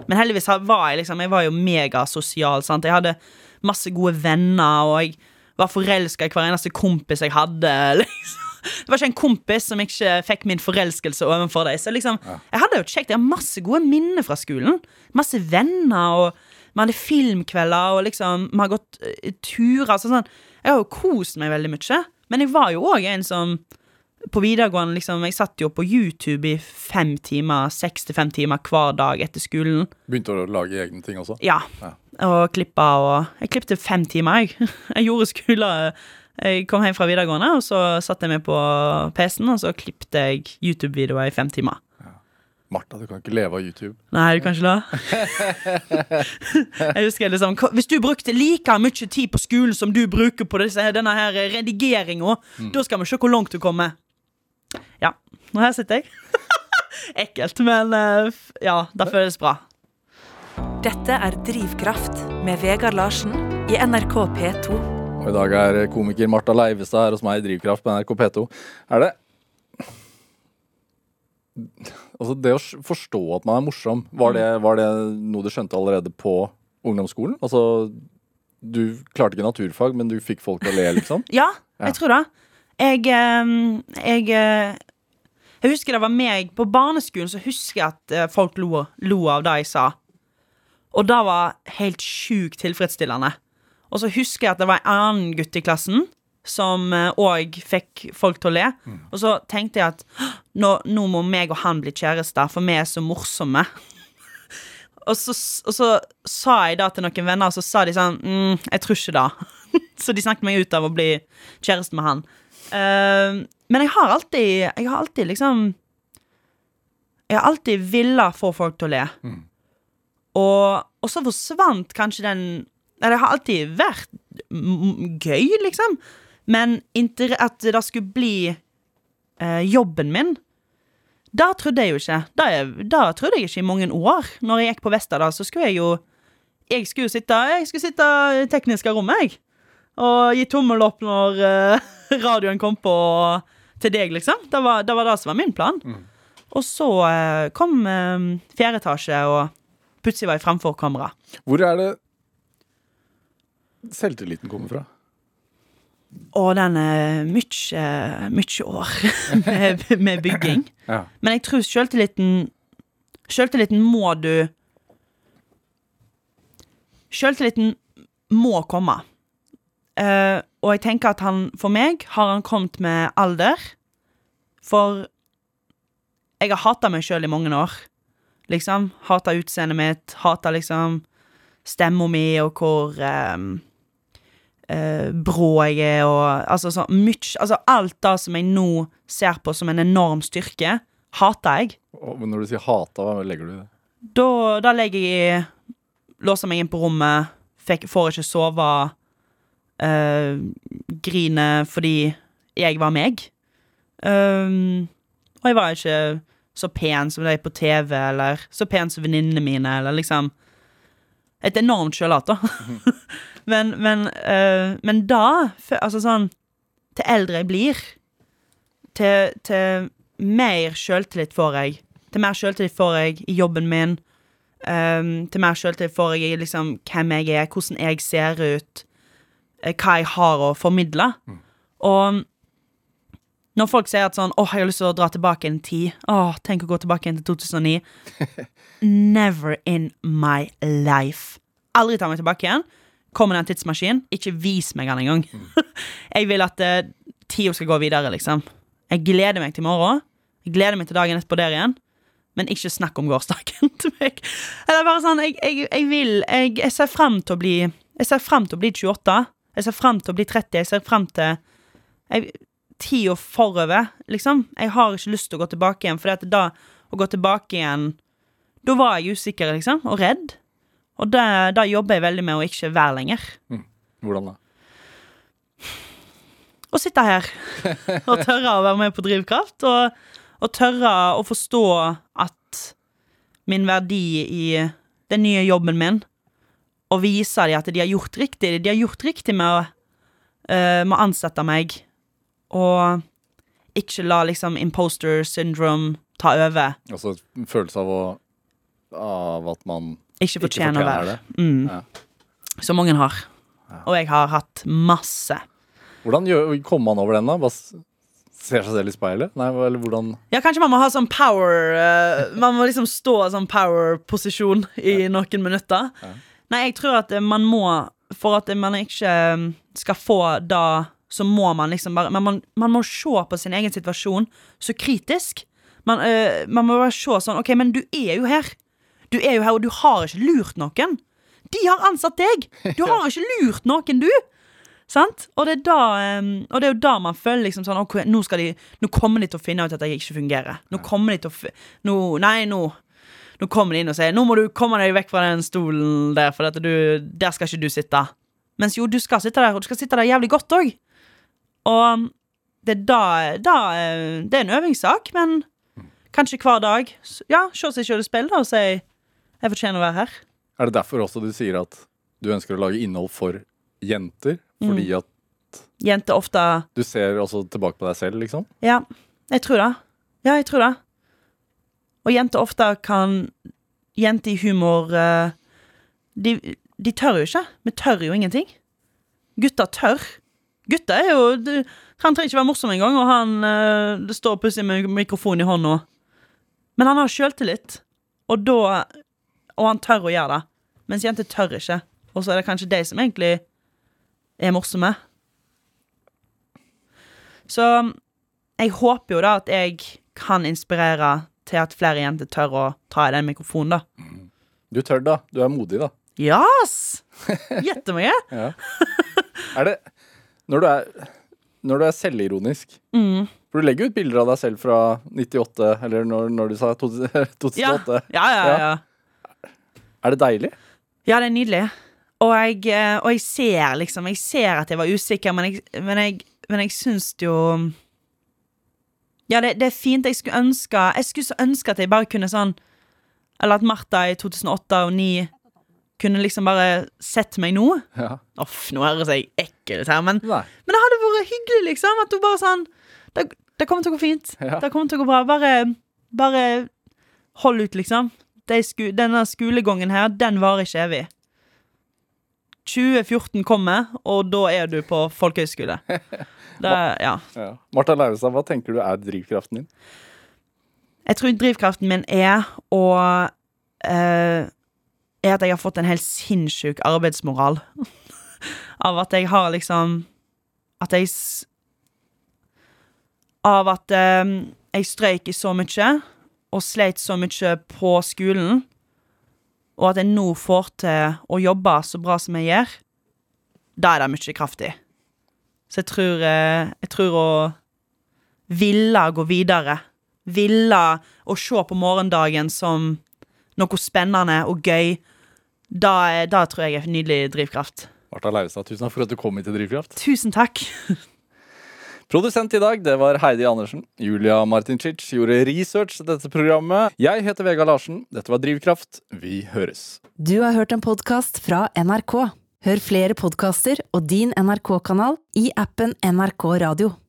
Men heldigvis var jeg liksom Jeg var jo megasosial. sant? Jeg hadde masse gode venner, og jeg var forelska i hver eneste kompis jeg hadde. liksom. Det var ikke en kompis som ikke fikk min forelskelse overfor deg. Så liksom, Jeg hadde jo kjekt. Jeg har masse gode minner fra skolen. Masse venner, og vi hadde filmkvelder, og liksom Vi har gått eh, turer. Så sånn. Jeg har jo kost meg veldig mye. Men jeg var jo òg en som på videregående liksom, Jeg satt jo på YouTube i fem timer, seks til fem timer hver dag etter skolen. Begynte å lage egne ting også? Ja. Ja. Og klippa og Jeg klippte fem timer, jeg. Jeg gjorde skole Jeg kom hjem fra videregående, og så satte jeg meg på PC-en, og så klippte jeg YouTube-videoer i fem timer. Martha, du kan ikke leve av YouTube. Nei, du kan ikke det? jeg husker liksom Hvis du brukte like mye tid på skolen som du bruker på disse, denne her redigeringa, da skal vi se hvor langt du kommer. Ja. Og her sitter jeg. Ekkelt, men eh, ja, det føles bra. Dette er Drivkraft med Vegard Larsen i NRK P2. Og i dag er komiker Martha Leivestad her hos meg i Drivkraft på NRK P2. Er det Altså, det å forstå at man er morsom, var det, var det noe du skjønte allerede på ungdomsskolen? Altså, du klarte ikke naturfag, men du fikk folk til å le, liksom? Ja, Ja. jeg tror det. Jeg, eh, jeg eh, Jeg husker det var meg På barneskolen så husker jeg at eh, folk lo, lo av det jeg sa. Og det var helt sjukt tilfredsstillende. Og så husker jeg at det var en annen gutt i klassen som òg fikk folk til å le. Og så tenkte jeg at nå, nå må meg og han bli kjærester, for vi er så morsomme. og, så, og så sa jeg da til noen venner, og så sa de sånn mm, Jeg tror ikke det. så de snakket meg ut av å bli kjæreste med han. Uh, men jeg har alltid Jeg har alltid liksom Jeg har alltid villet få folk til å le. Og, og så forsvant kanskje den det har alltid vært gøy, liksom. Men at det skulle bli eh, jobben min, da trodde jeg jo ikke. Da, det trodde jeg ikke i mange år. Når jeg gikk på Vesta, da, så skulle jeg jo Jeg skulle sitte Jeg skulle sitte i tekniske rommet, jeg. Og gi tommel opp når eh, radioen kom på til deg, liksom. Det var, det var det som var min plan. Og så eh, kom eh, fjerde etasje, og plutselig var jeg framfor kamera. Hvor er det selvtilliten kommer fra? Og den er mye, mye år med, med bygging. Ja. Men jeg tror selvtilliten Selvtilliten må du Selvtilliten må komme. Uh, og jeg tenker at han, for meg, har han kommet med alder. For jeg har hata meg sjøl i mange år. Liksom. Hata utseendet mitt, hata liksom stemma mi og hvor eh, eh, brå jeg er, og altså sånn mye Altså alt det som jeg nå ser på som en enorm styrke, hater jeg. Og når du sier hata, hva legger du i det? Da, da legger jeg i Låser meg inn på rommet, fikk, får ikke sove, eh, griner fordi jeg var meg. Um, og jeg var ikke så pen som de på TV, eller så pen som venninnene mine, eller liksom Et enormt sjølhat, da. men, men, eh, men da Altså sånn Til eldre jeg blir, til, til mer sjøltillit får jeg. Til mer sjøltillit får jeg i jobben min. Um, til mer sjøltillit får jeg i liksom hvem jeg er, hvordan jeg ser ut, eh, hva jeg har å formidle. Og når folk sier at sånn Åh, jeg har lyst til å dra tilbake en tid. Åh, tenk å gå tilbake igjen til 2009. Never in my life. Aldri ta meg tilbake igjen. Kom med den tidsmaskinen. Ikke vis meg den engang. jeg vil at uh, tida skal gå videre, liksom. Jeg gleder meg til morgen. Jeg gleder meg til dagen etterpå der igjen. Men ikke snakk om gårsdagen til meg. Eller bare sånn, jeg, jeg, jeg vil jeg, jeg ser frem til å bli Jeg ser frem til å bli 28. Jeg ser frem til å bli 30. Jeg ser frem til jeg, Tida forover, liksom. Jeg har ikke lyst til å gå tilbake igjen, for da å gå tilbake igjen Da var jeg usikker, liksom, og redd. Og det, jobber jeg veldig med å ikke være lenger. Hvordan da? Å sitte her og tørre å være med på drivkraft, og, og tørre å forstå at min verdi i den nye jobben min, og vise dem at de har gjort riktig. De har gjort riktig med å, uh, med å ansette meg, og ikke la liksom imposter syndrome ta over. Altså en følelse av å Av at man Ikke fortjener å være. Mm. Ja. Som mange har. Og jeg har hatt masse. Hvordan gjør, kommer man over den, da? Bare ser seg selv i speilet? Nei, eller hvordan Ja, kanskje man må ha sånn power uh, Man må liksom stå i sånn power-posisjon i noen minutter. Nei, jeg tror at man må For at man ikke eh, skal få da så må man liksom bare Men man, man må se på sin egen situasjon så kritisk. Man, uh, man må bare se sånn OK, men du er jo her. Du er jo her, og du har ikke lurt noen. De har ansatt deg! Du har ikke lurt noen, du! Sant? Og det er da Og det er jo da man føler liksom sånn ok, nå, de, nå kommer de til å finne ut at jeg ikke fungerer. Nå kommer de til å nå, Nei, nå Nå kommer de inn og sier Nå må du komme deg vekk fra den stolen der, for du, der skal ikke du sitte. Mens jo, du skal sitte der, og du skal sitte der jævlig godt òg. Og det er da, da eh, Det er en øvingssak, men kanskje hver dag Ja, se seg sjøl i speilet og si Jeg fortjener å være her. Er det derfor også du sier at du ønsker å lage innhold for jenter? Fordi Mm. at Jenter ofte du ser også tilbake på deg selv, liksom? Ja, jeg tror det. Ja, jeg tror det. Og jenter ofte kan Jenter i humor eh, de, de tør jo ikke. Vi tør jo ingenting. Gutter tør. Gutter er jo du, Han trenger ikke være morsom engang, og han eh, det står plutselig med mikrofon i hånda. Men han har sjøltillit, og da Og han tør å gjøre det. Mens jenter tør ikke. Og så er det kanskje de som egentlig er morsomme. Så jeg håper jo da at jeg kan inspirere til at flere jenter tør å ta i den mikrofonen, da. Du tør, da. Du er modig, da. Yes! Jettemye. Ja. er det Når du er, når du er selvironisk Mm. For du legger ut bilder av deg selv fra 98, eller når, når du sa 2008. Ja. Ja, ja, ja. ja. Er det deilig? Ja, det er nydelig. Og jeg, eh, og jeg ser liksom Jeg ser at jeg var usikker, men jeg, men jeg, men jeg syns jo Ja, det, det er fint. Jeg skulle ønske Jeg skulle så ønske at jeg bare kunne sånn Eller at Martha i 2008 og 2009 kunne liksom bare sett meg nå. Ja. Uff, nå høres jeg ekkel ut her, men, men det hadde vært hyggelig, liksom. At du bare sånn Det, det kommer til å gå fint. Ja. Det kommer til å gå bra. Bare, bare hold ut, liksom. De sku, denne skolegangen her, den varer ikke evig. 2014 kommer, og da er du på folkehøyskole. Det, ja. Ja. Martha Leivestad, hva tenker du er drivkraften din? Jeg tror drivkraften min er å eh, Er at jeg har fått en helt sinnssyk arbeidsmoral. Av at jeg har liksom At jeg Av at eh, jeg strøyk i så mye, og sleit så mye på skolen, og at jeg nå får til å jobbe så bra som jeg gjør, da er det mye kraft i. Så jeg tror, eh, jeg tror å ville gå videre ville å se på morgendagen som noe spennende og gøy, da, da tror jeg er nydelig drivkraft. Martha Leivestad, tusen takk for at du kom hit til Drivkraft. Tusen takk. Produsent i dag det var Heidi Andersen. Julia Martincic gjorde research til dette programmet. Jeg heter Vega Larsen. Dette var Drivkraft. Vi høres. Du har hørt en podkast fra NRK. Hør flere podkaster og din NRK-kanal i appen NRK Radio.